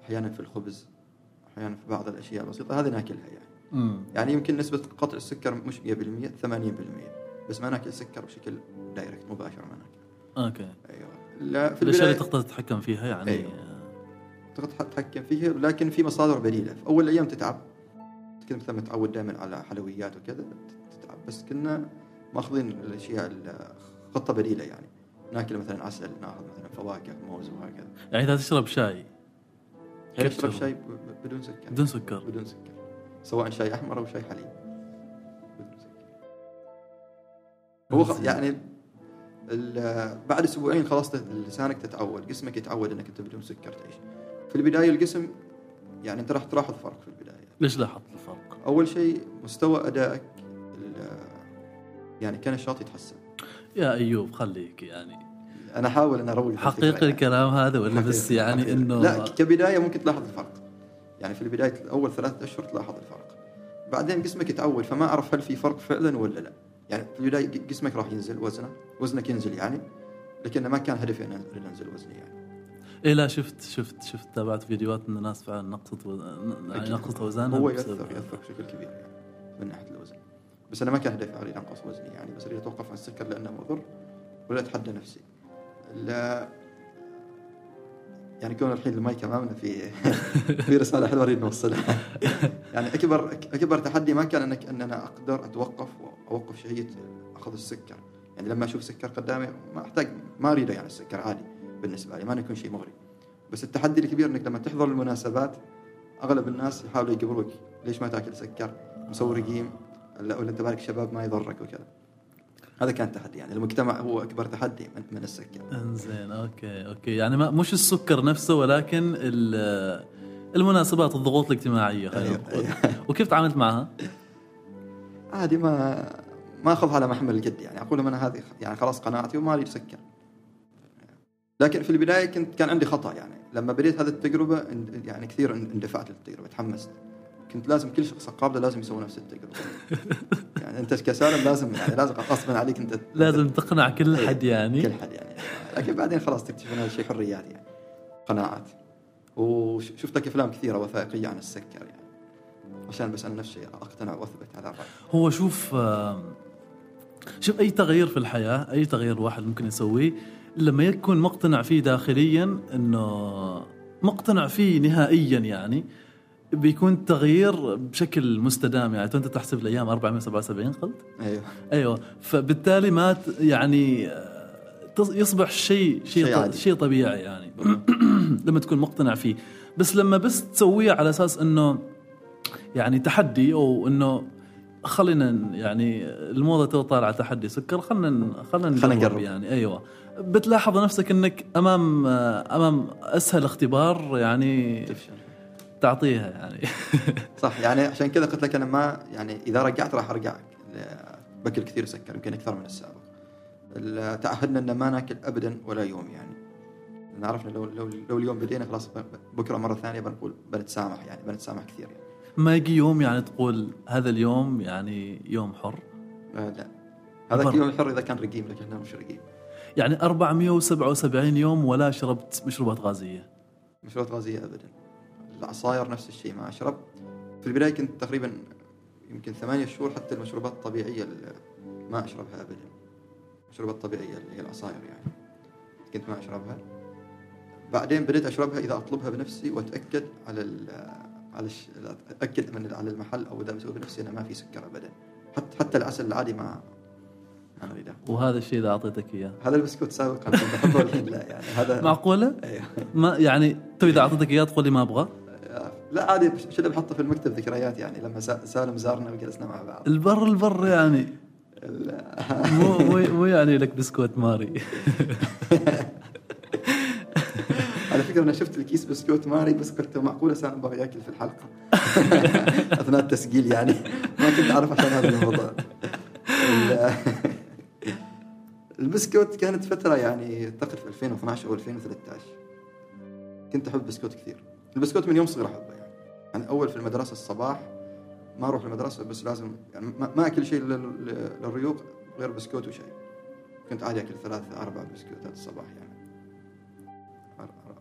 أحيانا في الخبز أحيانا في بعض الأشياء البسيطه هذه ناكلها يعني. امم يعني يمكن نسبة قطع السكر مش 100% 80% بس ما ناكل سكر بشكل direct مباشر ما ناكل okay. أيوه. لا في الأشياء اللي تقدر تتحكم فيها يعني. أيوة. تقدر تتحكم فيها لكن في مصادر بديله في أول الأيام تتعب. كنت مثلا متعود دائما على حلويات وكذا تتعب. بس كنا ماخذين الأشياء خطة بديلة يعني. ناكل مثلا عسل ناخذ مثلا فواكه موز وهكذا. يعني إذا تشرب شاي. يعني اشرب تشرب؟ شاي بدون سكر. بدون سكر. بدون سكر. سواء شاي أحمر أو شاي حليب. هو خ- يعني ال- بعد أسبوعين خلاص لسانك تتعود جسمك يتعود إنك أنت بدون سكر تعيش. في البداية الجسم يعني أنت راح تلاحظ فرق في البداية. ليش لاحظت الفرق؟ أول شيء مستوى أدائك ال- يعني كنشاط يتحسن. يا أيوب خليك يعني. أنا أحاول إن اروج حقيقي يعني. الكلام هذا ولا بس يعني حقيقي. إنه لا كبداية ممكن تلاحظ الفرق. يعني في البداية اول ثلاثة أشهر تلاحظ الفرق. بعدين جسمك يتعود فما أعرف هل في فرق فعلا ولا لا. يعني في البدايه جسمك راح ينزل وزنه وزنك ينزل يعني لكن ما كان هدفي ان أنزل وزني يعني إيه لا شفت شفت شفت تابعت فيديوهات إن الناس فعلا نقصت و... يعني. نقصت اوزانها هو يأثر هذا. يأثر بشكل كبير يعني من ناحية الوزن بس أنا ما كان هدفي أريد أنقص وزني يعني بس أريد أتوقف عن السكر لأنه مضر ولا أتحدى نفسي لا يعني كون الحين المايك أمامنا في (laughs) في رسالة حلوة أريد نوصلها (laughs) يعني اكبر أكبر تحدي ما كان انك أن أنا أقدر أتوقف وأوقف شهية أخذ السكر. يعني لما أشوف سكر قدامي ما احتاج ما اريده يعني السكر عادي بالنسبة لي ما يكون شيء مغري. بس التحدي الكبير أنك لما تحضر المناسبات أغلب الناس يحاولوا يقبلوك. ليش ما تأكل سكر؟ مسوي رجيم ولا ولا أنت بعدك شباب ما يضرك وكذا. هذا كان تحدي. يعني المجتمع هو أكبر تحدي من, من السكر. إنزين okay okay. يعني ما مش السكر نفسه ولكن ال- المناسبات الضغوط الاجتماعية خلينا أيوة، نقول. وكيف تعاملت معها؟ عادي ما ما اخذها على محمل الجد يعني أقول لهم أنا هذه يعني خلاص قناعتي وما أريد سكر. لكن في البداية كنت كان عندي خطأ يعني لما بديت هذه التجربة يعني كثير ان- اندفعت للتجربة تحمست. كنت لازم كل شخص اقابله لازم يسوي نفس التجربة. (laughs) يعني أنت كسالم لازم يعني لازم غصبا عليك أنت لازم تقنع كل إيه، حد يعني. كل حد يعني. لكن بعدين خلاص تكتشف ان هذا الشيء حريات يعني قناعات. وشفت لك أفلام كثيرة وثائقية عن السكر يعني. عشان بس أنا نفسي أقتنع وأثبت على الرأي. هو شوف شوف أي تغيير في الحياة أي تغيير الواحد ممكن يسويه لما يكون مقتنع فيه داخليا إنه مقتنع فيه نهائيا يعني بيكون تغيير بشكل مستدام يعني. تو أنت تحسب الأيام 477 قلت؟ أيوه. أيوه. فبالتالي ما يعني آه، يصبح شيء شيء شيء عادي. شيء طبيعي يعني. (clears throat) لما تكون مقتنع فيه. بس لما بس تسويه على أساس إنه يعني تحدي أو إنه خلينا يعني الموضة تو طالعة تحدي سكر خلينا خلينا نجرب نجرب. يعني. أيوه. بتلاحظ نفسك إنك أمام أمام أسهل اختبار يعني تفشل. تعطيها يعني. (laughs) صح. يعني عشان كذا قلت لك أنا ما يعني إذا رجعت راح أرجع بأكل كثير سكر يمكن أكثر من السابق. ال- تعهدنا إن ما نأكل ابدا ولا يوم يعني. لأن عرفنا لو لو لو اليوم بدينا خلاص بكرة مرة ثانية بنقول بنتسامح يعني بنتسامح كثير يعني. ما يجي يوم يعني تقول هذا اليوم يعني يوم حر؟ آه لا. برا. اليوم الحر إذا كان رقيم لكن إحنا مش رقيم يعني 477 يوم ولا شربت مشروبات غازية؟ مشروبات غازية ابدا. العصاير نفس الشيء ما أشرب. في البداية كنت تقريبا يمكن ثمانية شهور حتى المشروبات الطبيعية ما أشربها ابدا. المشروبات الطبيعية اللي هي العصاير يعني. كنت ما أشربها. بعدين بديت أشربها إذا أطلبها بنفسي وأتأكد على ال على الش... أتأكد من على المحل أو إذا بسوي بنفسي إنه ما في سكر ابدا. حتى حتى العسل العادي ما اللي داخل وهذا الشيء إذا أعطيتك إياه. هذا البسكوت سابقا كنت احبه والحين لا يعني هذا (laughs) معقولة؟ أيوه. ما يعني تو إذا أعطيتك إياه تقول لي ما أبغى؟ لا عادي شو اللي بحطه في المكتب ذكريات يعني لما سا- سالم زارنا وجلسنا مع بعض. البر البر يعني. مو (laughs) مو يعني لك بسكوت ماري. (laughs) على فكرة أنا شفت الكيس بسكوت ماري بس قلت معقولة سالم بغى ياكل في الحلقة. (laughs) أثناء التسجيل يعني. ما كنت أعرف عشان هذا الموضوع. ال- البسكوت كانت فترة يعني أعتقد في 2012 أو 2013 كنت أحب البسكوت كثير. البسكوت من يوم صغير أحبه يعني. يعني أول في المدرسة الصباح ما أروح المدرسة بس لازم يعني ما أكل شيء لل- لل- للريوق غير بسكوت وشاي. كنت عادي أكل ثلاث أربع بسكوتات الصباح يعني.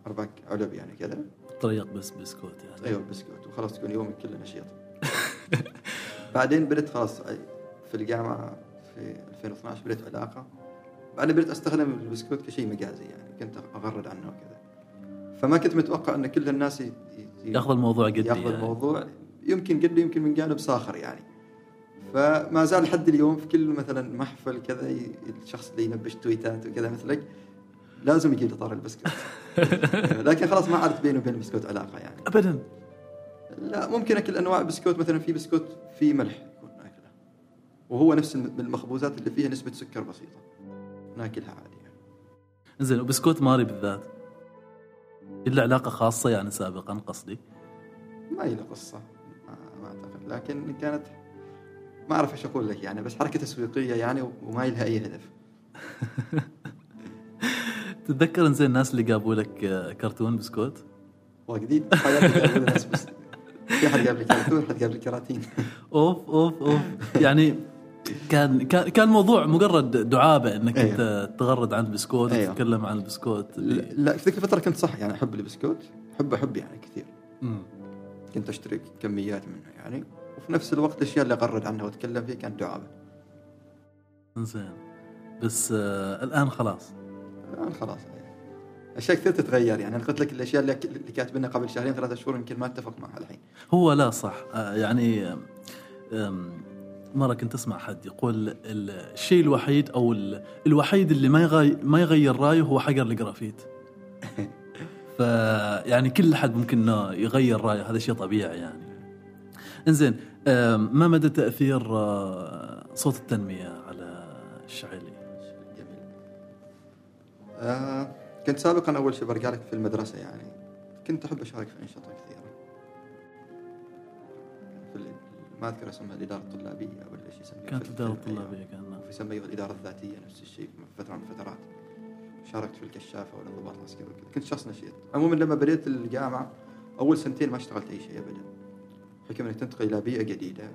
أربع علب يعني كذا. طريق بس بسكوت يعني. أيوه بسكوت. وخلاص تكون يومك كله نشيط. بعدين بدأت خلاص في الجامعة في 2012 بدأت علاقة. بعدين بدأت أستخدم البسكوت كشيء مجازي يعني. كنت أغرد عنه وكذا. فما كنت متوقع إن كل الناس ي- ي- ياخذ الموضوع قدي ياخذ يعني. الموضوع. يمكن قد يمكن من جانب ساخر يعني. فما زال لحد اليوم في كل مثلا محفل كذا الشخص اللي ينبش تويتات وكذا مثلك لازم يجيب لي طار البسكوت. (laughs) لكن خلاص ما عادت بيني وبين البسكوت علاقة يعني. ابدا. لا ممكن أكل أنواع بسكوت مثلا في بسكوت فيه ملح يكون ناكله. وهو نفس الم- المخبوزات اللي فيها نسبة سكر بسيطة. ناكلها عادي يعني. زين وبسكوت ماري بالذات؟ إلا علاقة خاصة يعني سابقا قصدي؟ ما هي قصة. أعتقد. لكن كانت ما أعرف إيش أقول لك يعني بس حركة تسويقية يعني وما لها أي هدف. (laughs) تتذكر زين الناس اللي جابوا لك كرتون بسكوت؟ حياتي الناس بس في حد جاب لي كرتون حد جاب لي كراتين. (laughs) أوف أوف أوف. يعني كان كان كان موضوع مجرد دعابة إنك أيوه. أنت تغرد عن البسكوت أيوه. وتتكلم عن البسكوت. لا في ذيك الفترة كنت صح يعني أحب البسكوت احب احب يعني كثير. مم. كنت اشتري كميات منه يعني وفي نفس الوقت الاشياء اللي أغرد عنها وأتكلم فيه كانت دعابة. زين بس آه الآن خلاص. الآن خلاص يعني. أشياء كثير تتغير يعني. أنا قلت لك الأشياء اللي كاتبينها قبل شهرين ثلاثة شهور يمكن ما أتفق معها الحين. هو لا صح. آه يعني مرة كنت أسمع حد يقول ال- الشيء الوحيد ال- الوحيد اللي ما يغير ما يغير رأيه هو حجر الجرافيت. (laughs) فيعني كل حد ممكن يغير رأيه هذا شيء طبيعي يعني. إنزين ما مدى تأثير آه، صوت التنمية على الشعيلي جميل. آه كنت سابقا أول شيء برجع لك في المدرسة يعني. كنت أحب أشارك في أنشطة كثيرة. في ما أذكر اسمها الإدارة الطلابية ولا إيش يسميها. كانت الإدارة. الطلابية كان في يسميها الإدارة الذاتية نفس الشيء في فترة من الفترات شاركت في الكشافة والانضباط العسكري وكذا. كنت شخص نشيط. عموما لما بديت الجامعة أول سنتين ما اشتغلت أي شيء ابدا. حكم إنك تنتقل إلى بيئة جديدة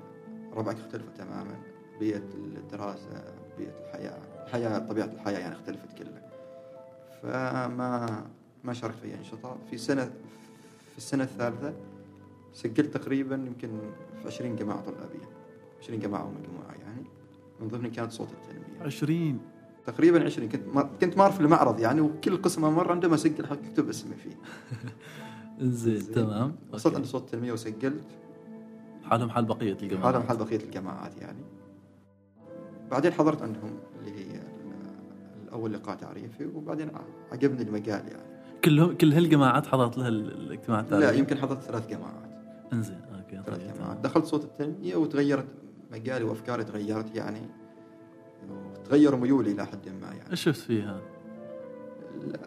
ربعك اختلفوا تماما. بيئة الدراسة بيئة الحياة الحياة طبيعة الحياة يعني اختلفت كلها. فما ما شاركت في أي أنشطة. في سنة في السنة الثالثة سجلت تقريبا يمكن في 20 جماعة طلابية. 20 جماعة ومجموعه يعني. من ضمنهم كانت صوت التنمية. 20 تقريبا 20 كنت ما كنت مار في المعرض يعني وكل قسم مرة عندما اسجل حق اكتب اسمي فيه. (laughs) زين. تمام. وصلت. عند صوت التنمية وسجلت. حالهم حال بقية الجماعه حالهم حال بقية الجماعات يعني. بعدين حضرت عندهم اللي هي الأول لقاء تعريفي وبعدين عجبني المجال يعني. كلهم كل هالجماعات حضرت لها ال- الاجتماع لا التالي يمكن حضرت ثلاث جماعات. إنزين أوكي ثلاث طيب جماعات. تمام. دخلت صوت التنمية وتغيرت مجالي وأفكاري تغيرت يعني. تغير ميولي إلى حد ما يعني. إيش شفت فيها؟ لا.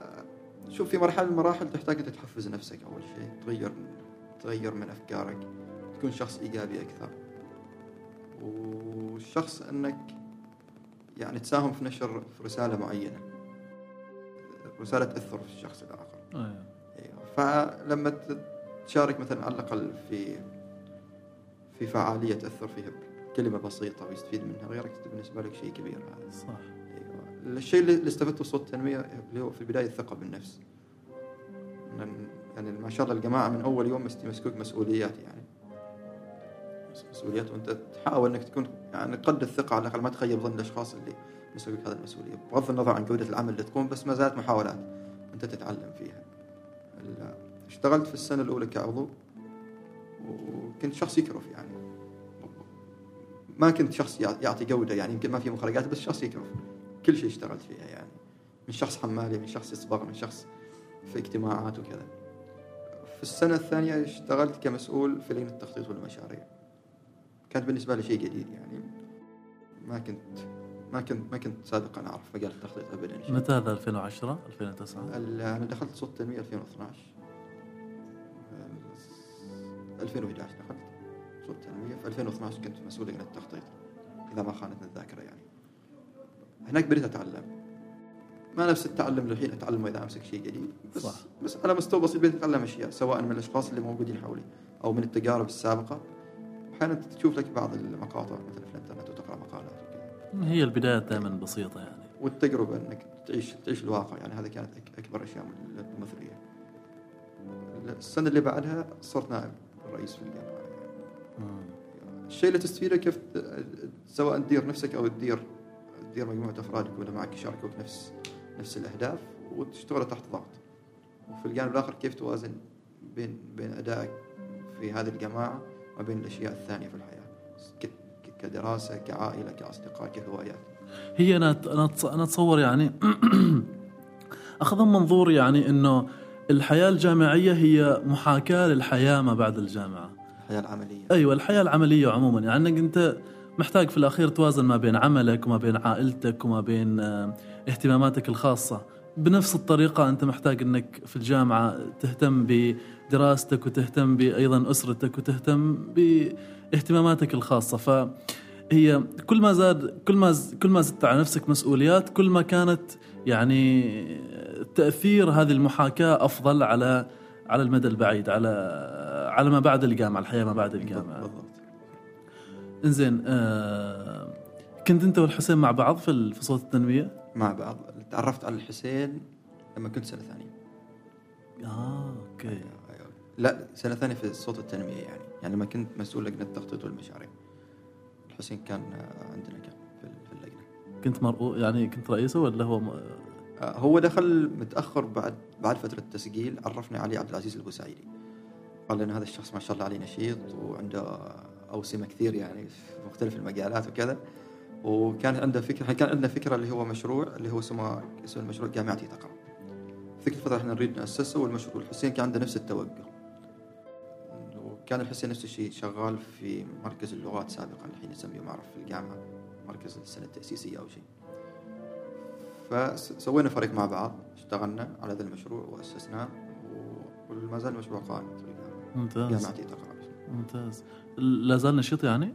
شوف في مرحله من المراحل تحتاج انت تحفز نفسك أول شيء تغير تغير من أفكارك تكون شخص إيجابي أكثر. والشخص إنك يعني تساهم في نشر في رسالة معينة رسالة تأثر في الشخص الآخر. أيوه. أيوه. فلما ت- تشارك مثلا على الأقل في في فعالية تأثر فيها. بكلمه بسيطة ويستفيد منها غيرك بالنسبة لك شيء كبير. هذا صح. أيوة. الشيء اللي استفدته صوت التنمية اللي هو في البداية الثقة بالنفس. يعني ما شاء الله الجماعة من أول يوم يمسكوك مسؤوليات يعني. مس- مسؤوليات وأنت تحاول إنك تكون يعني قد الثقة على الأقل ما تخيب ظن الأشخاص اللي مسكوك هذه المسؤولية. بغض النظر عن جودة العمل اللي تقوم بس ما زالت محاولات أنت تتعلم فيها. اشتغلت في السنة الأولى كعضو وكنت شخص يكرف يعني. ما كنت شخص يعطي جودة يعني يمكن ما في مخرجات بس شخص يكرف كل شيء اشتغلت فيها يعني. من شخص حمالي من شخص يصبغ من شخص في اجتماعات وكذا. في السنة الثانية اشتغلت كمسؤول في لجنة التخطيط والمشاريع كانت بالنسبة لي شيء جديد يعني. ما كنت ما كنت ما كنت سابقا أعرف مجال التخطيط ابدا متى هذا؟ 2010 2009 أنا دخلت صوت التنميه 2012 2011 دخلت. صوت التنميه في 2012 كنت مسؤول لجنه التخطيط إذا ما خانتني الذاكرة يعني. هناك بديت أتعلم. ما نفس التعلم للحين أتعلمه إذا أمسك شيء جديد. بس صح. بس على مستوى بسيط بديت أتعلم أشياء سواء من الأشخاص اللي موجودين حولي أو من التجارب السابقة. أحيانا تشوف لك بعض المقاطع مثلا في الإنترنت وتقرأ مقالات وكذا. هي البدايات دائما بسيطة يعني. والتجربة إنك تعيش تعيش الواقع يعني هذه كانت أكبر أشياء المثريه السنة اللي بعدها صرت نائب رئيس في الجامعة. يعني. الشيء اللي تستفيده كيف سواء تدير نفسك أو تدير تدير مجموعة افراد يكونوا معك يشاركوك نفس نفس الأهداف وتشتغل تحت ضغط. وفي الجانب الآخر كيف توازن بين بين أدائك في هذه الجماعة وبين الأشياء الثانية في الحياة؟ كدراسة كعائلة كأصدقاء كهوايات. هي أنا أنا أتصور يعني (clears throat) أخذ منظور يعني إنه الحياة الجامعية هي محاكاة للحياة ما بعد الجامعة. الحياة العملية. أيوه الحياة العملية عموما. يعني إنك أنت محتاج في الأخير توازن ما بين عملك وما بين عائلتك وما بين آه، اهتماماتك الخاصة. بنفس الطريقة أنت محتاج أنك في الجامعة تهتم بدراستك وتهتم بأيضا أسرتك وتهتم باهتماماتك الخاصة. فهي كل ما زاد كل ما كل ما زدت على نفسك مسؤوليات كل ما كانت يعني تأثير هذه المحاكاة أفضل على على المدى البعيد على على ما بعد الجامعة الحياة ما بعد الجامعة. بالضبط. إنزين آه كنت أنت والحسين مع بعض في في صوت التنمية؟ مع بعض. تعرفت على الحسين لما كنت سنة ثانية. آه أوكي. أيوة. أيوة. لا سنة ثانية في صوت التنمية يعني. يعني لما كنت مسؤول لجنة التخطيط والمشاريع. الحسين كان عندنا كان في, اللجنة. كنت مرؤو يعني كنت رئيسه ولا هو م... آه، هو دخل متأخر بعد بعد فترة التسجيل عرفني علي عبد العزيز البوسعيدي. قال لنا هذا الشخص ما شاء الله عليه نشيط وعنده أوسمة كثير يعني في مختلف المجالات وكذا. وكان عنده فكرة كان عندنا فكرة اللي هو مشروع اللي هو اسمه اسم المشروع جامعتي تقرا ذيك الفترة إحنا نريد نأسسه والمشروع الحسين كان عنده نفس التوجه وكان الحسين نفس الشيء شغال في مركز اللغات سابقا الحين يسميه معرف في الجامعة مركز السنة التأسيسية أو شيء. فسوينا فريق مع بعض اشتغلنا على هذا المشروع وأسسناه وما زال المشروع قائم. ممتاز. جامعتي تقرا ممتاز. لا زال نشيط يعني؟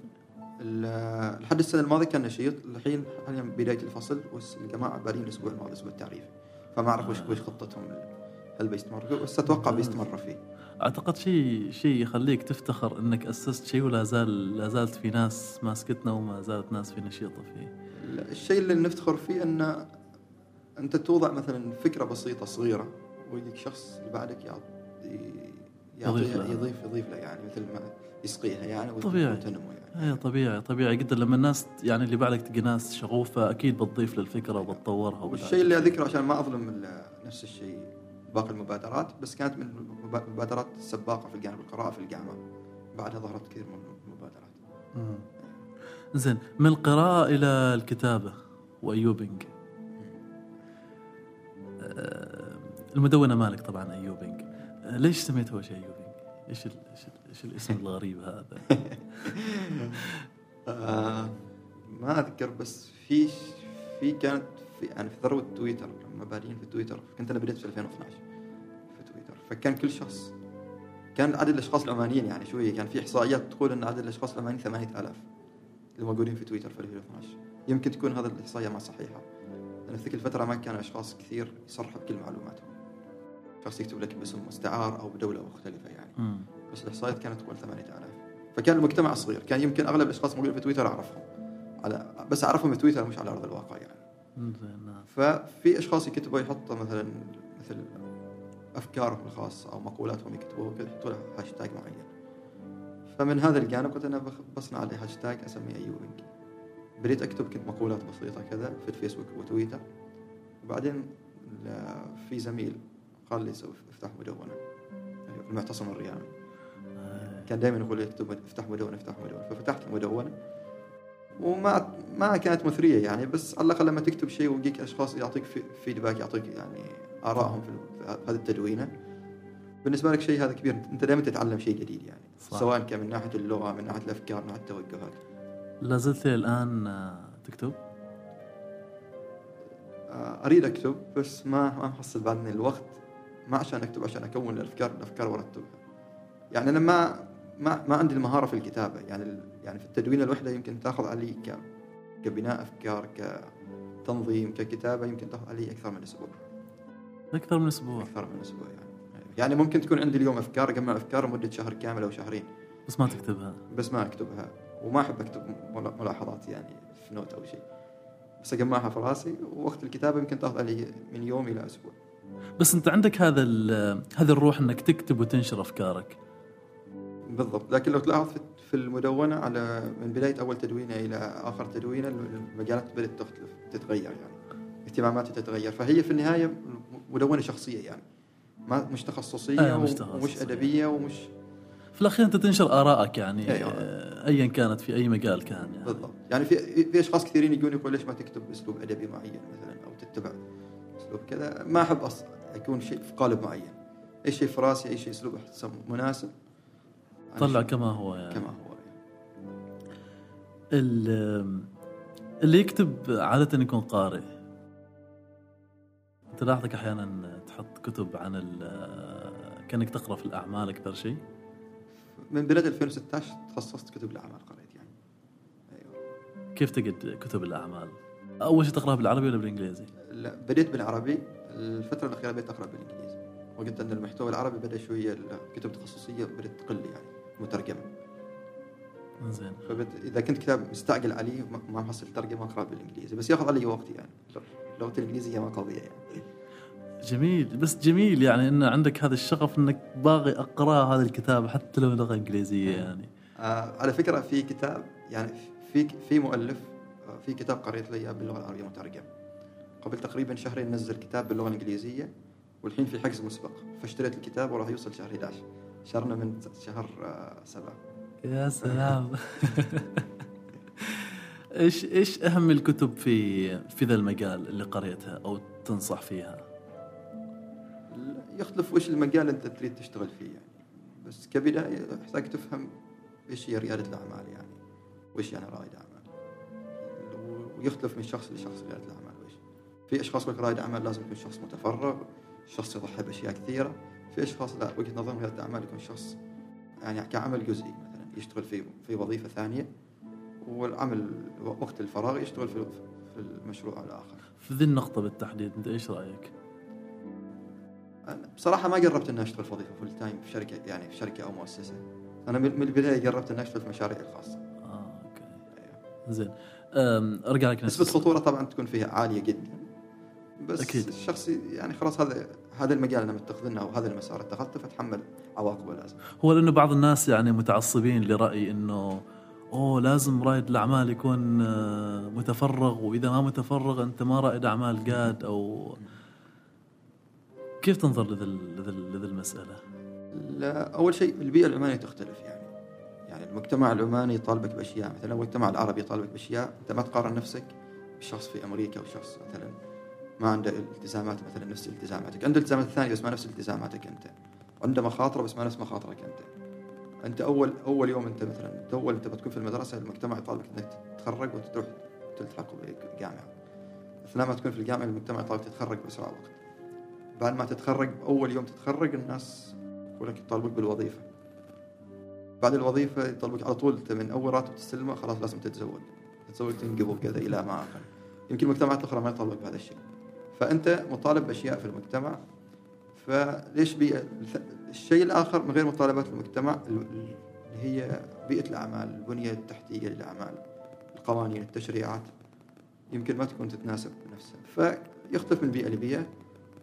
لحد السنة الماضية كان نشيط. الحين حاليا بداية الفصل والجماعة بادين الأسبوع الماضي الأسبوع التعريفي فما أعرف وش وش خطتهم هل بيستمر؟ بس أتوقع بيستمر فيه. أعتقد شيء شيء يخليك تفتخر إنك أسست شيء ولا زال لا زالت في ناس ماسكتنا وما زالت ناس في نشيطة فيه. الشيء اللي نفتخر فيه إن أنت توضع مثلا فكرة بسيطة صغيرة ويجيك شخص اللي بعدك يضيف يضيف يضيف له يعني مثل ما يسقيها يعني طبيعي. وتنمو يعني. اي طبيعي طبيعي. جدا لما الناس يعني اللي بعدك تلقى ناس شغوفة أكيد بتضيف للفكره وبتطورها والشيء اللي أذكره عشان ما أظلم نفس الشيء باقي المبادرات بس كانت من المبادرات السباقه في الجانب القراءة في الجامعة. بعدها ظهرت كثير من المبادرات. زين من القراءة إلى الكتابة وايوبنج آه، المدونة مالك طبعا ايوبنج ليش سميته أول شيء ايوبنج؟ إيش إيش إيش الاسم (laughs) الغريب هذا؟ (laughs) آه ما أذكر بس في في كانت في يعني في ذروه تويتر لما بادين في تويتر كنت أنا بديت في 2012 في تويتر فكان كل شخص كان عدد الأشخاص العمانيين يعني شوية كان في إحصائيات تقول إن عدد الأشخاص العمانيين 8000 اللي موجودين في تويتر في 2012 يمكن تكون هذه الإحصائية ما صحيحة لأن في ذيك الفترة ما كان أشخاص كثير يصرحوا بكل معلوماتهم شخص يكتب لك باسم مستعار أو بدولة مختلفة يعني. م. بس الإحصائيات كانت تقول 8000 فكان المجتمع صغير. كان يمكن أغلب الأشخاص الموجودين في تويتر أعرفهم. على بس أعرفهم في تويتر مش على أرض الواقع يعني. نعم. ففي أشخاص يكتبوا يحطوا مثلا مثل أفكارهم الخاصه أو مقولاتهم يكتبوها كذا يحطوا لها هاشتاج معين. فمن هذا الجانب قلت أنا بصنع لي هاشتاج أسميه ايوبنج بديت أكتب كنت مقولات بسيطة كذا في الفيسبوك وتويتر. وبعدين في زميل قال لي افتح مدونة. المعتصم الرياضي كان دائما يقول اكتب افتح مدونة افتح مدونة. ففتحت مدونة. وما ما كانت مثرية يعني بس على الأقل لما تكتب شيء ويجيك أشخاص يعطيك في- فيدباك يعطيك يعني آرائهم في في هذه التدوينة. بالنسبة لك شيء هذا كبير. أنت دائما تتعلم شيء جديد يعني. صح. سواء كان من ناحية اللغة من ناحية الأفكار من ناحية التوجهات. لا زلت الآن آه، تكتب؟ آه، أريد أكتب بس ما ما محصل بعدني الوقت. ما عشان أكتب عشان أكون الأفكار الأفكار وارتبها يعني أنا ما ما ما عندي المهارة في الكتابة. يعني يعني في التدوين الوحدة يمكن تأخذ علي ك كبناء أفكار كتنظيم ككتابة يمكن تأخذ علي أكثر من أسبوع. أكثر من أسبوع. أكثر من أسبوع يعني. يعني ممكن تكون عندي اليوم أفكار أجمع أفكار لمدة شهر كامل أو شهرين. بس ما تكتبها. بس ما أكتبها. وما أحب أكتب ملا- ملاحظات يعني في نوت أو شيء. بس أجمعها في راسي ووقت الكتابة يمكن تأخذ علي من يوم إلى أسبوع. بس انت عندك هذا هذه الروح انك تكتب وتنشر افكارك. بالضبط. لكن لو تلاحظ في- المدونة على من بداية أول تدوينة إلى آخر تدوينة المجالات بدأت تختلف تتغير يعني. اهتماماتي تتغير. فهي في النهاية مدونة شخصية يعني. ما مش تخصصية آه، مش ومش تخصصية. أدبية ومش في الأخير أنت تنشر آرائك يعني أيوة. ايا كانت في أي مجال كان يعني. بالضبط. يعني في في أشخاص كثيرين يجون يقول ليش ما تكتب باسلوب أدبي معين مثلا أو تتبع اسلوب كذا ما أحب أص... يكون شيء في قالب معين. أي شيء في رأسي أي شيء أسلوب أحسه مناسب. طلع كما هو يعني. كما هو ال- اللي يكتب عادة يكون قارئ. تلاحظك أحيانا تحط كتب عن كأنك تقرأ في الأعمال أكثر شيء؟ من بداية 2016 تخصصت كتب الأعمال قريت يعني. أيوه. كيف تجد كتب الأعمال؟ أول شيء تقرأها بالعربي ولا بالإنجليزي؟ لا بديت بالعربي. الفترة الأخيرة بديت أقرأ بالإنجليزي. وقلت أن المحتوى العربي بدأ شوية الكتب التخصصية بدأت تقل يعني مترجمة. زين فبت... إذا كنت كتاب مستعجل عليه ما- محصل ترجمة أقرأ بالإنجليزي. بس ياخذ علي وقت يعني. لغتي الإنجليزية ما قويه يعني. جميل. بس جميل يعني إن عندك هذا الشغف إنك باغي أقرأ هذا الكتاب حتى لو لغة إنجليزية يعني. آه على فكرة في كتاب يعني في في مؤلف في كتاب قريت لي باللغة العربية مترجم. قبل تقريبا شهرين نزل كتاب باللغة الإنجليزية والحين في حجز مسبق. فاشتريت الكتاب وراح يوصل شهر 11 شهرنا من شهر آه سبعة. يا سلام. (laughs) إيش إيش أهم الكتب في في ذا المجال اللي قريتها أو تنصح فيها؟ يختلف وش المجال أنت تريد تشتغل فيه يعني. بس كبداية يحتاج تفهم إيش هي ريادة الأعمال يعني وإيش يعني رائد أعمال. ويختلف من شخص لشخص رياده الأعمال وإيش في أشخاص يقول رائد أعمال لازم يكون شخص متفرغ شخص يضحي بأشياء كثيرة في أشخاص لا وجهة نظرهم رياده الأعمال يكون شخص يعني كعمل جزئي مثلا يشتغل في في وظيفة ثانية والعمل وقت الفراغ يشتغل في في المشروع الآخر في ذي النقطة بالتحديد أنت إيش رأيك؟ أنا بصراحة ما جربت إني أشتغل في وظيفة full time في شركة يعني في شركة أو مؤسسة. أنا من البداية جربت إني أشتغل في مشاريعي الخاصة. زين أرجع لك نفس نسبة الخطورة طبعا تكون فيها عالية جدا. بس أكيد. الشخص يعني خلاص هذا هذا المجال أنا متخذنه أو هذا المسار اتخذته فأتحمل عواقبه لازم. هو لأنه بعض الناس يعني متعصبين لرأي إنه أوه لازم رائد الأعمال يكون آه، متفرغ وإذا ما متفرغ أنت ما رائد أعمال قاد أو كيف تنظر لذا لذا المسألة؟ لا أول شيء البيئة العمانية تختلف يعني. يعني المجتمع العماني يطالبك بأشياء. مثلا المجتمع العربي يطالبك بأشياء أنت ما تقارن نفسك بشخص في أمريكا وشخص مثلا ما عنده التزامات مثلا نفس التزاماتك. عنده التزامات ثانية بس ما نفس التزاماتك أنت. عنده مخاطرة بس ما نفس مخاطرك أنت. أنت أول أول يوم أنت مثلا أول أنت بتكون في المدرسة المجتمع يطالبك إنك تتخرج وتروح تلتحق بالجامعة اثناء ما تكون في الجامعة المجتمع يطالبك تتخرج باسرع وقت. بعد ما تتخرج أول يوم تتخرج الناس يقول لك يطالبوك بالوظيفة. بعد الوظيفة يطالبوك على طول أنت من أول راتب تستلمه خلاص لازم تتزوج. تتزوج تنقبض كذا إلى ما آخر. يمكن المجتمعات الاخرى ما يطالبك بهذا الشيء. فأنت مطالب بأشياء في المجتمع فليش بيئة؟ الشيء الآخر من غير مطالبات المجتمع اللي هي بيئة الأعمال البنية التحتية للأعمال القوانين التشريعات. يمكن ما تكون تتناسب نفسها. فيختلف من بيئة لبيئة.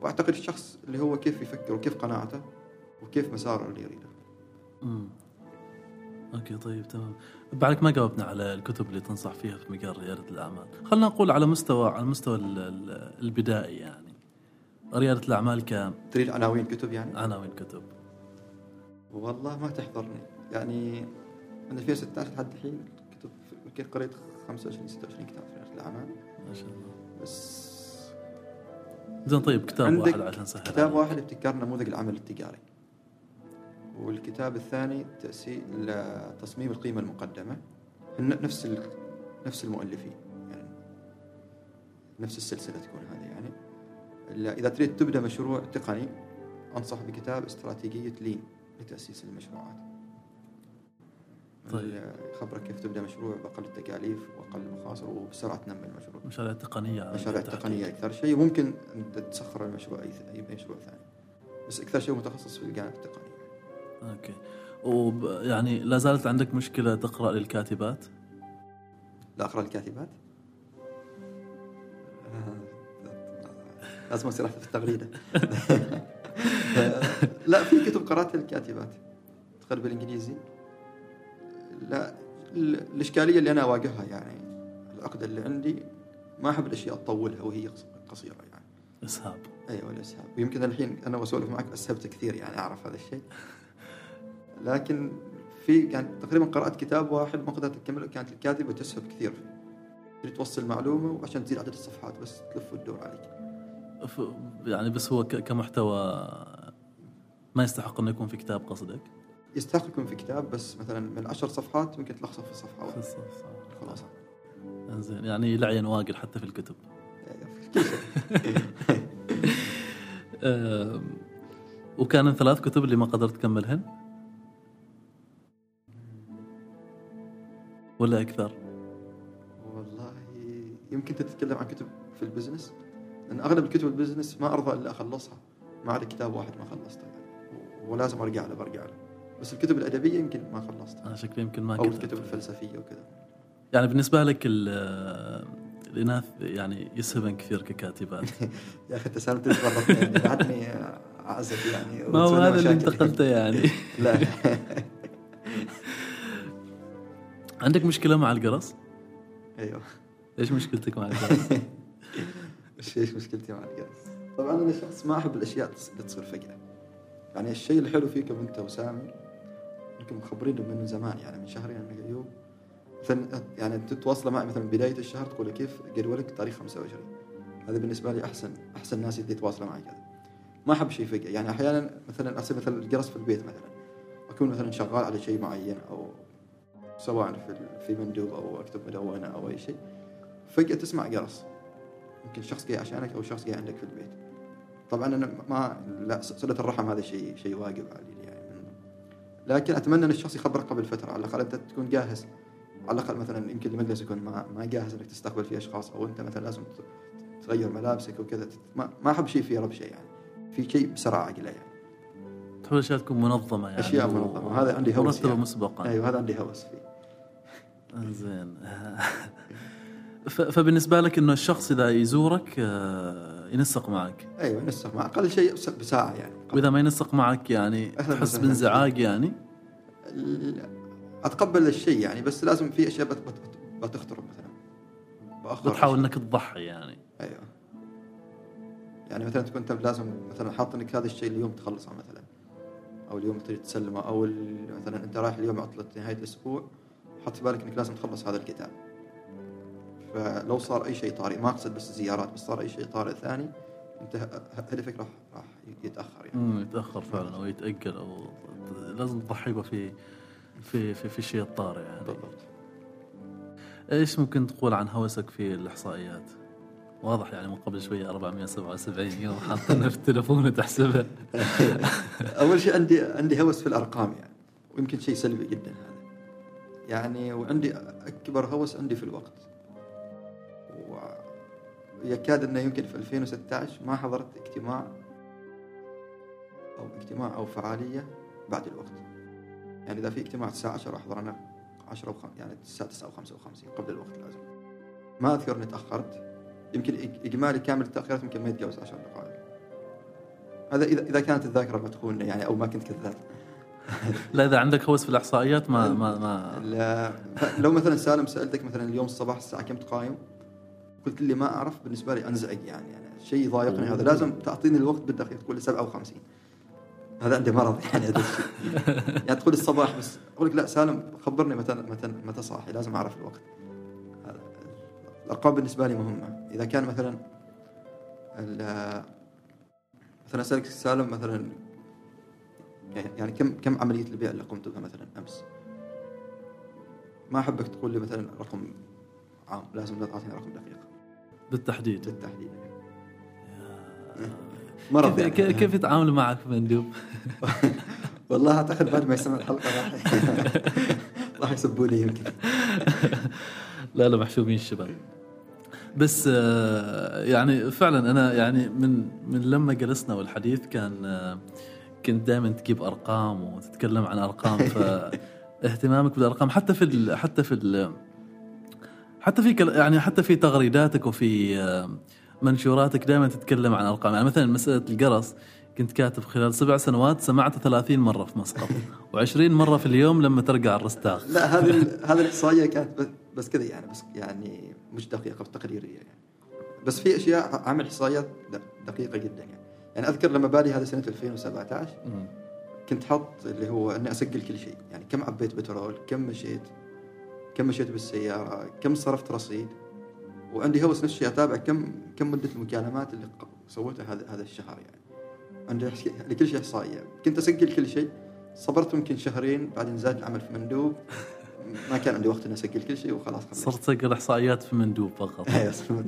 وأعتقد الشخص اللي هو كيف يفكر وكيف قناعته وكيف مساره اللي يريده. أوكي طيب تمام. بعدك ما جاوبنا على الكتب اللي تنصح فيها في مجال ريادة الأعمال. خلينا نقول على مستوى على المستوى ال- ال- البدائي يعني. ريادة الأعمال تريد عناوين كتب يعني؟ كعناوين كتب. والله ما تحضرني. يعني من 2016 لحد الحين كتب يمكن قريت 25 26 كتاب في ريادة الأعمال. ما شاء الله. بس زين طيب كتاب واحد عشان سهل كتاب. واحد ابتكار نموذج العمل التجاري. والكتاب الثاني تأسيس تصميم القيمة المقدمة نفس. نفس المؤلفين يعني نفس السلسلة تكون هذه يعني إذا تريد تبدأ مشروع تقني أنصح بكتاب استراتيجية لين لتأسيس المشروعات طيب. يخبرك كيف تبدأ مشروع بأقل التكاليف وأقل المخاطر وبسرعة تنمي المشروع مشاريع تقنية مشاريع. تقنية أكثر شيء وممكن أنت تسخر المشروع أي مشروع ثاني بس أكثر شيء متخصص في الجانب التقني أوكي. يعني لا زالت عندك مشكلة تقرأ للكاتبات؟ لا أقرأ الكاتبات لازم أصير أحذف التغريدة (laughs) لا في كتب قرأتها للكاتبات. تقريبا بالإنجليزي. لا ال- الإشكالية اللي أنا أواجهها يعني العقدة اللي عندي ما أحب الأشياء أطولها وهي قص- قصيرة يعني. إسهاب. أيوه الإسهاب. ويمكن الحين أنا وأسولف معك أسهبت كثير يعني أعرف هذا الشيء. لكن في يعني تقريبا قرأت كتاب واحد ما قدرت أكمله كانت الكاتبه تسهب كثير. فيه توصل معلومه وعشان تزيد عدد الصفحات بس تلف وتدور عليك. يعني بس هو. كمحتوى ما يستحق إنه يكون في كتاب قصدك؟ يستحق يكون في كتاب بس مثلا من عشر صفحات ممكن تلخصه في صفحة واحدة. خلاص. زين يعني لعين واقل حتى في الكتب. (laughs) وكان ثلاث كتب اللي ما قدرت تكملهن؟ ولا أكثر؟ والله يمكن تتكلم عن كتب في ال business؟ لأن أغلب الكتب ال business ما أرضى إلا أخلصها. ما عدا كتاب واحد ما خلصته. يعني ولازم أرجع له برجع له. بس الكتب الأدبية يمكن ما خلصتها. أنا شكلي يمكن ما أو الكتب الفلسفية وكذا. يعني بالنسبة لك ال- الإناث يعني يسهبن كثير ككاتبات. (laughs) يا أخي أنت سألت يعني بعدني اعزك يعني ما هو هذا اللي. انتقلته يعني. لا. (laughs) عندك مشكلة مع القرص؟ أيوه. إيش مشكلتك مع القرص؟ (laughs) إيش إيش مشكلتي مع القرص؟ طبعا أنا شخص ما أحب الأشياء اللي تصير فجأة. يعني الشيء الحلو فيكم أنت وسامي انكم مخبرين من زمان يعني من شهرين انك ايوب مثلا يعني تتواصل معي مثلا بداية الشهر تقول كيف جدولك تاريخ 25 هذا بالنسبة لي احسن أحسن ناس اللي يتواصلوا معي كذا. ما أحب شيء فجأة. يعني أحيانا مثلا اصير مثلا الجرس في البيت مثلا. أكون مثلا شغال على شيء معين أو سواء في في مندوب أو أكتب مدونة أو أي شيء فجأة تسمع جرس يمكن شخص جاي عشانك أو شخص جاي عندك في البيت. طبعا أنا ما لا صلة الرحم هذا شيء شيء واجب علي يعني. لكن أتمنى إن الشخص يخبرك قبل فترة على الأقل أنت تكون جاهز. على الأقل مثلا يمكن المجلس يكون ما ما جاهز إنك تستقبل فيه أشخاص أو أنت مثلا لازم تغير ملابسك وكذا ما, ما أحب شيء فيه ربشه يعني. في شيء بسرعة عقله يعني. تحب الاشياء تكون منظمة يعني. أشياء منظمة. هذا عندي هوس مرتبه يعني. مسبقا. أيوه هذا عندي هوس فيه. زين فبالنسبة لك إنه الشخص إذا يزورك آه، ينسق معك؟ أيوه نسخ مع أقل شيء بس- بساعة يعني. وإذا ما ينسق معك يعني تحس. بانزعاج يعني؟ أتقبل الشيء يعني بس لازم في أشياء بت- بت- بتخترب مثلا. بتحاول. إنك تضحي يعني. أيوه. يعني مثلا تكون انت لازم مثلا حاط إنك هذا الشيء اليوم تخلصه مثلا أو اليوم تريد تسلمه أو مثلا أنت رايح اليوم عطلة نهاية الأسبوع حط في بالك إنك لازم تخلص هذا الكتاب. فلو صار أي شيء طارئ ما أقصد بس زيارات بس صار أي شيء طارئ ثاني أنت هدفك راح راح يتأخر يعني. يتأخر فعلا أو يتأجل أو لازم تضحي به في في في, في الشيء الطارئ يعني. بالضبط. إيش ممكن تقول عن هوسك في الإحصائيات؟ واضح يعني من قبل شوية 477 يوم حاطينها في التليفون وتحسبها (laughs) أول شيء عندي عندي هوس في الأرقام يعني ويمكن شيء سلبي جدا هذا. يعني وعندي أكبر هوس عندي في الوقت. ويكاد أنه يمكن في 2016 ما حضرت اجتماع أو اجتماع أو فعالية بعد الوقت. يعني إذا في اجتماع الساعة 10 احضر أنا 10 وخم... يعني الساعة 9 و55 قبل الوقت لازم. ما أذكر إني تأخرت. يمكن إج- إجمالي كامل التأخيرات يمكن ما يتجاوز 10 دقائق. هذا اذا إذا كانت الذاكرة ما تخون يعني أو ما كنت كذاب. لا إذا عندك هوس في الإحصائيات ما ما ما لا. لو مثلا سالم سألتك مثلا اليوم الصباح الساعة كم تقايم؟ قلت لي ما أعرف بالنسبة لي أنزعج يعني, يعني شيء يضايقني هذا. لازم تعطيني الوقت بالدقيقة تقول لي 57 هذا عندي مرض (laughs) يعني هذا الشيء. يعني تقول الصباح بس أقول لك لا سالم خبرني متى متى متى صاحي لازم أعرف الوقت. الأرقام بالنسبة لي مهمة. إذا كان مثلا مثلا أسألك سالم مثلا يعني كم كم عملية البيع اللي قمت بها مثلا؟ أمس. ما أحبك تقول لي مثلا رقم عام لازم لا تعطيني رقم دقيق. بالتحديد. بالتحديد. مرض كيف, يعني. كيف يتعاملوا معك مندوب؟ (laughs) والله أعتقد بعد ما يسمع الحلقة راح (laughs) راح يسبوني يمكن. لا لا محشومين الشباب. بس آه، يعني فعلا أنا يعني من من لما جلسنا والحديث كان آه، كنت دائما تجيب أرقام وتتكلم عن أرقام فاهتمامك (laughs) بالأرقام حتى في ال حتى في ال حتى في كل- يعني حتى في تغريداتك وفي آه، منشوراتك دائما تتكلم عن أرقام. يعني مثلا مسألة القرص كنت كاتب خلال سبع سنوات سمعته 30 مرة في مسقط (laughs) و20 مرة في اليوم لما ترجع الرستاخ لا هذه (laughs) هذه الإحصائية كانت بس- كذا يعني بس يعني مش دقيقة تقريرية يعني. بس في أشياء عامل إحصائيات دقيقة جدا يعني. يعني أذكر لما بالي هذه سنة 2017 مم. كنت حط اللي هو إني أسجل كل شيء. يعني كم عبيت بترول كم مشيت كم مشيت بالسيارة كم صرفت رصيد. وعندي هوس نفس الشيء أتابع كم كم مدة المكالمات اللي سويتها هذا هذا الشهر يعني. عندي لكل شيء احصائيه كنت أسجل كل شيء. صبرت يمكن شهرين بعدين زاد العمل في مندوب. ما كان عندي وقت إني أسجل كل شيء وخلاص خلصت. صرت تسجل إحصائيات في مندوب فقط. صرت-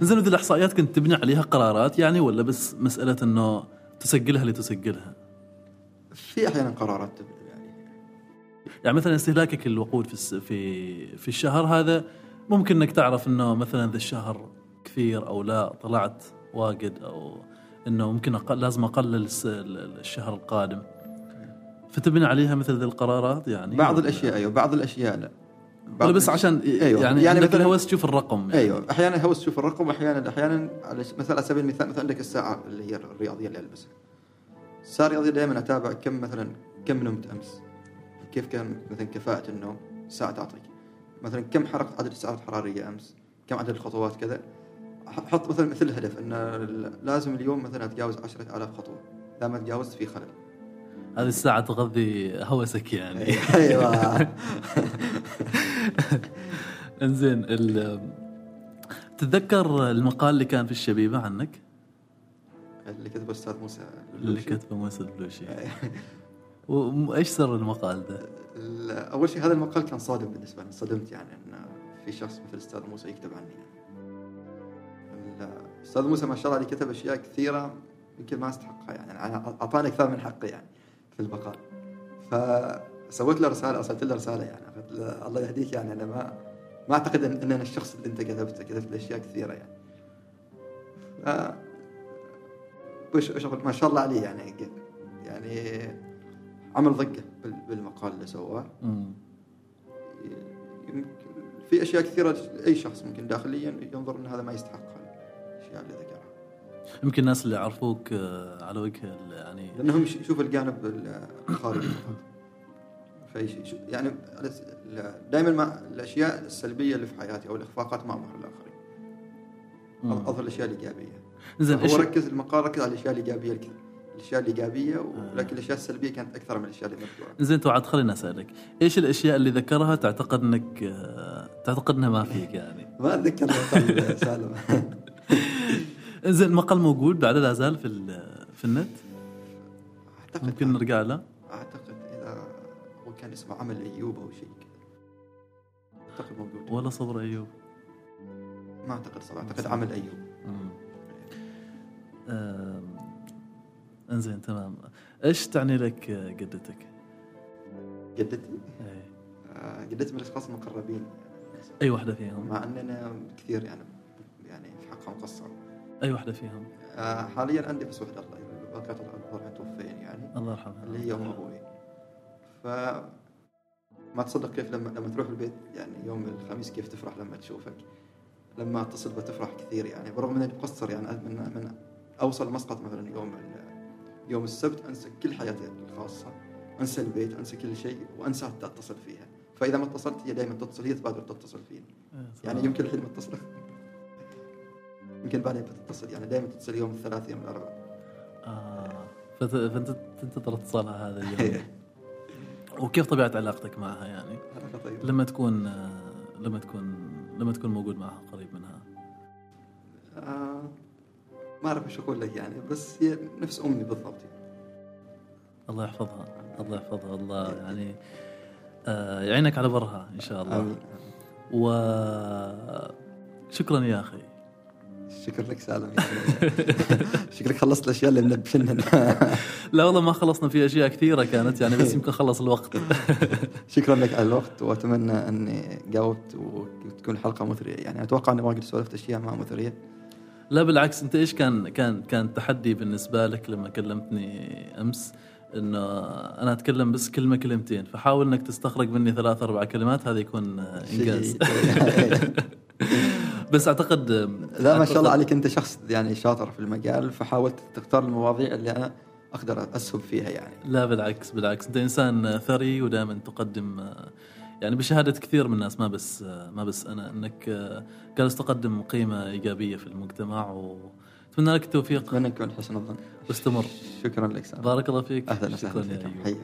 زين وذي الإحصائيات كنت تبني عليها قرارات يعني ولا بس مسألة إنه تسجلها لتسجلها؟ في أحيانا قرارات تبدأ يعني. يعني مثلا استهلاكك للوقود في في في الشهر هذا ممكن إنك تعرف إنه مثلا ذا الشهر كثير أو لا طلعت واجد أو إنه ممكن أقل لازم أقلل الشهر القادم. فتبني عليها مثل ذي القرارات يعني؟ بعض الأشياء أيوه بعض الأشياء لا. بعض ولا بس الأشياء- عشان أيوة. يعني, يعني عندك مثلاً- الهوس تشوف الرقم يعني. أيوه أحيانا هوس تشوف الرقم واحيانا أحيانا على مثلا على سبيل المثال مثلا عندك الساعة اللي هي الرياضية اللي ألبسها. الساعة الرياضية دائما أتابع كم مثلا كم نمت أمس؟ كيف كان مثلا كفاءة النوم؟ ساعه تعطيك. مثلا كم حرقت عدد الساعات الحرارية أمس؟ كم عدد الخطوات كذا؟ ح- حط مثلا مثل هدف إن لازم اليوم مثلا أتجاوز 10000 خطوة. إذا ما تجاوزت في خلل. هذه الساعة تغذي هوسك يعني أيوه (laughs) إنزين ال- تتذكر المقال اللي كان في الشبيبة عنك اللي كتبه الاستاذ موسى اللي. كتبه موسى البلوشي وايش سر المقال ده؟ أول شيء هذا المقال كان صادم بالنسبة لي صدمت يعني إن في شخص مثل الاستاذ موسى يكتب عني يعني. الاستاذ موسى ما شاء الله عليه كتب أشياء كثيرة يمكن ما أستحقها يعني أعطاني أكثر من حقي يعني في المقال فسويت له رسالة ارسلت له رسالة يعني. قلت له الله يهديك يعني. أنا ما ما أعتقد ان إن أنا الشخص اللي أنت كتبته. كتبت أشياء كثيرة يعني. ف وش شغل ما شاء الله عليه يعني. يعني عمل ضجة بال- بالمقال اللي سواه. في أشياء كثيرة أي شخص ممكن داخليا ينظر إن هذا ما يستحق. الأشياء اللي يمكن الناس اللي يعرفوك آه، على وجه يعني لأنهم يشوفوا الجانب الخارجي. فقط فأي شيء يعني دائما ما الأشياء السلبية اللي في حياتي أو الإخفاقات ما أظهر للاخرين مم. أظهر الأشياء الإيجابية. زين هو ركز المقال ركز على الأشياء الإيجابية الك- الأشياء الإيجابية آه. ولكن الأشياء السلبية كانت أكثر من الأشياء اللي مذكورة. زين تو عاد خليني أسألك. إيش الأشياء اللي ذكرها تعتقد إنك آه، تعتقد إنها ما فيك يعني؟ (laughs) ما اتذكر سالم. (laughs) زين المقال موجود بعد لا زال في في النت؟ أعتقد ممكن نرجع له؟ أعتقد إذا هو كان اسمه عمل أيوب أو شيء. كذا أعتقد موجود. ولا صبر أيوب. ما أعتقد صراحة أعتقد عمل أيوب. إنزين تمام. إيش تعني لك جدتك؟ جدتي؟ اي آه، جدتي من الأشخاص المقربين. أي واحدة فيهم؟ مع إننا كثير يعني يعني في حقها مقصر أي واحدة فيهم؟ آه، حاليا عندي بس وحده الله الباقيات الله توفين يعني الله يرحمها. اللي هي أم أبوي. ف ما تصدق كيف لما لما تروح البيت يعني يوم الخميس كيف تفرح لما تشوفك؟ لما اتصل بتفرح كثير يعني برغم إني مقصر يعني من من أوصل مسقط مثلا يوم يوم السبت أنسى كل حياتي الخاصة أنسى البيت أنسى كل شيء وأنسى حتى أتصل فيها. فإذا ما اتصلت هي دائما تتصل هي تبادر تتصل فيني. إيه، يعني. يمكن الحين متصله يمكن بعدين بتتصل يعني دائما تتصل يوم الثلاث يوم الأربعاء. فت- فانت تنتظر اتصالها هذا اليوم. (laughs) وكيف طبيعة علاقتك معها يعني؟ علاقة طيبة. لما تكون آه، لما تكون لما تكون موجود معها قريب منها. آه ما أعرف إيش أقول لك يعني بس هي نفس امي بالضبط. الله يحفظها الله يحفظها الله يعني آه يعينك على برها إن شاء الله. آمين. و شكرا يا أخي. شكرا لك سالم شكلك خلصت الأشياء اللي منبشنن لا والله ما خلصنا في أشياء كثيرة كانت يعني بس يمكن خلص الوقت. (laughs) شكرا لك على الوقت وأتمنى أني جاوبت وتكون الحلقة مثرية. يعني أتوقع أني ما قد سولفت أشياء ما مثرية. لا بالعكس أنت إيش كان كان كان تحدي بالنسبة لك لما كلمتني أمس؟ إنه أنا أتكلم بس كلمة كلمتين فحاول إنك تستخرج مني ثلاث أربع كلمات هذا يكون إنجاز. (laughs) (laughs) بس أعتقد لا ما شاء الله عليك. أنت شخص يعني شاطر في المجال فحاولت تختار المواضيع اللي أنا أقدر اسهب فيها يعني. لا بالعكس بالعكس. أنت إنسان ثري ودائما تقدم يعني بشهادة كثير من الناس. ما بس ما بس أنا أنك جالس تقدم قيمة إيجابية في المجتمع وأتمنى لك التوفيق. أتمنى حسن الظن. واستمر. شكرا لك سالم بارك الله فيك. أهلا وسهلا فيك. حياك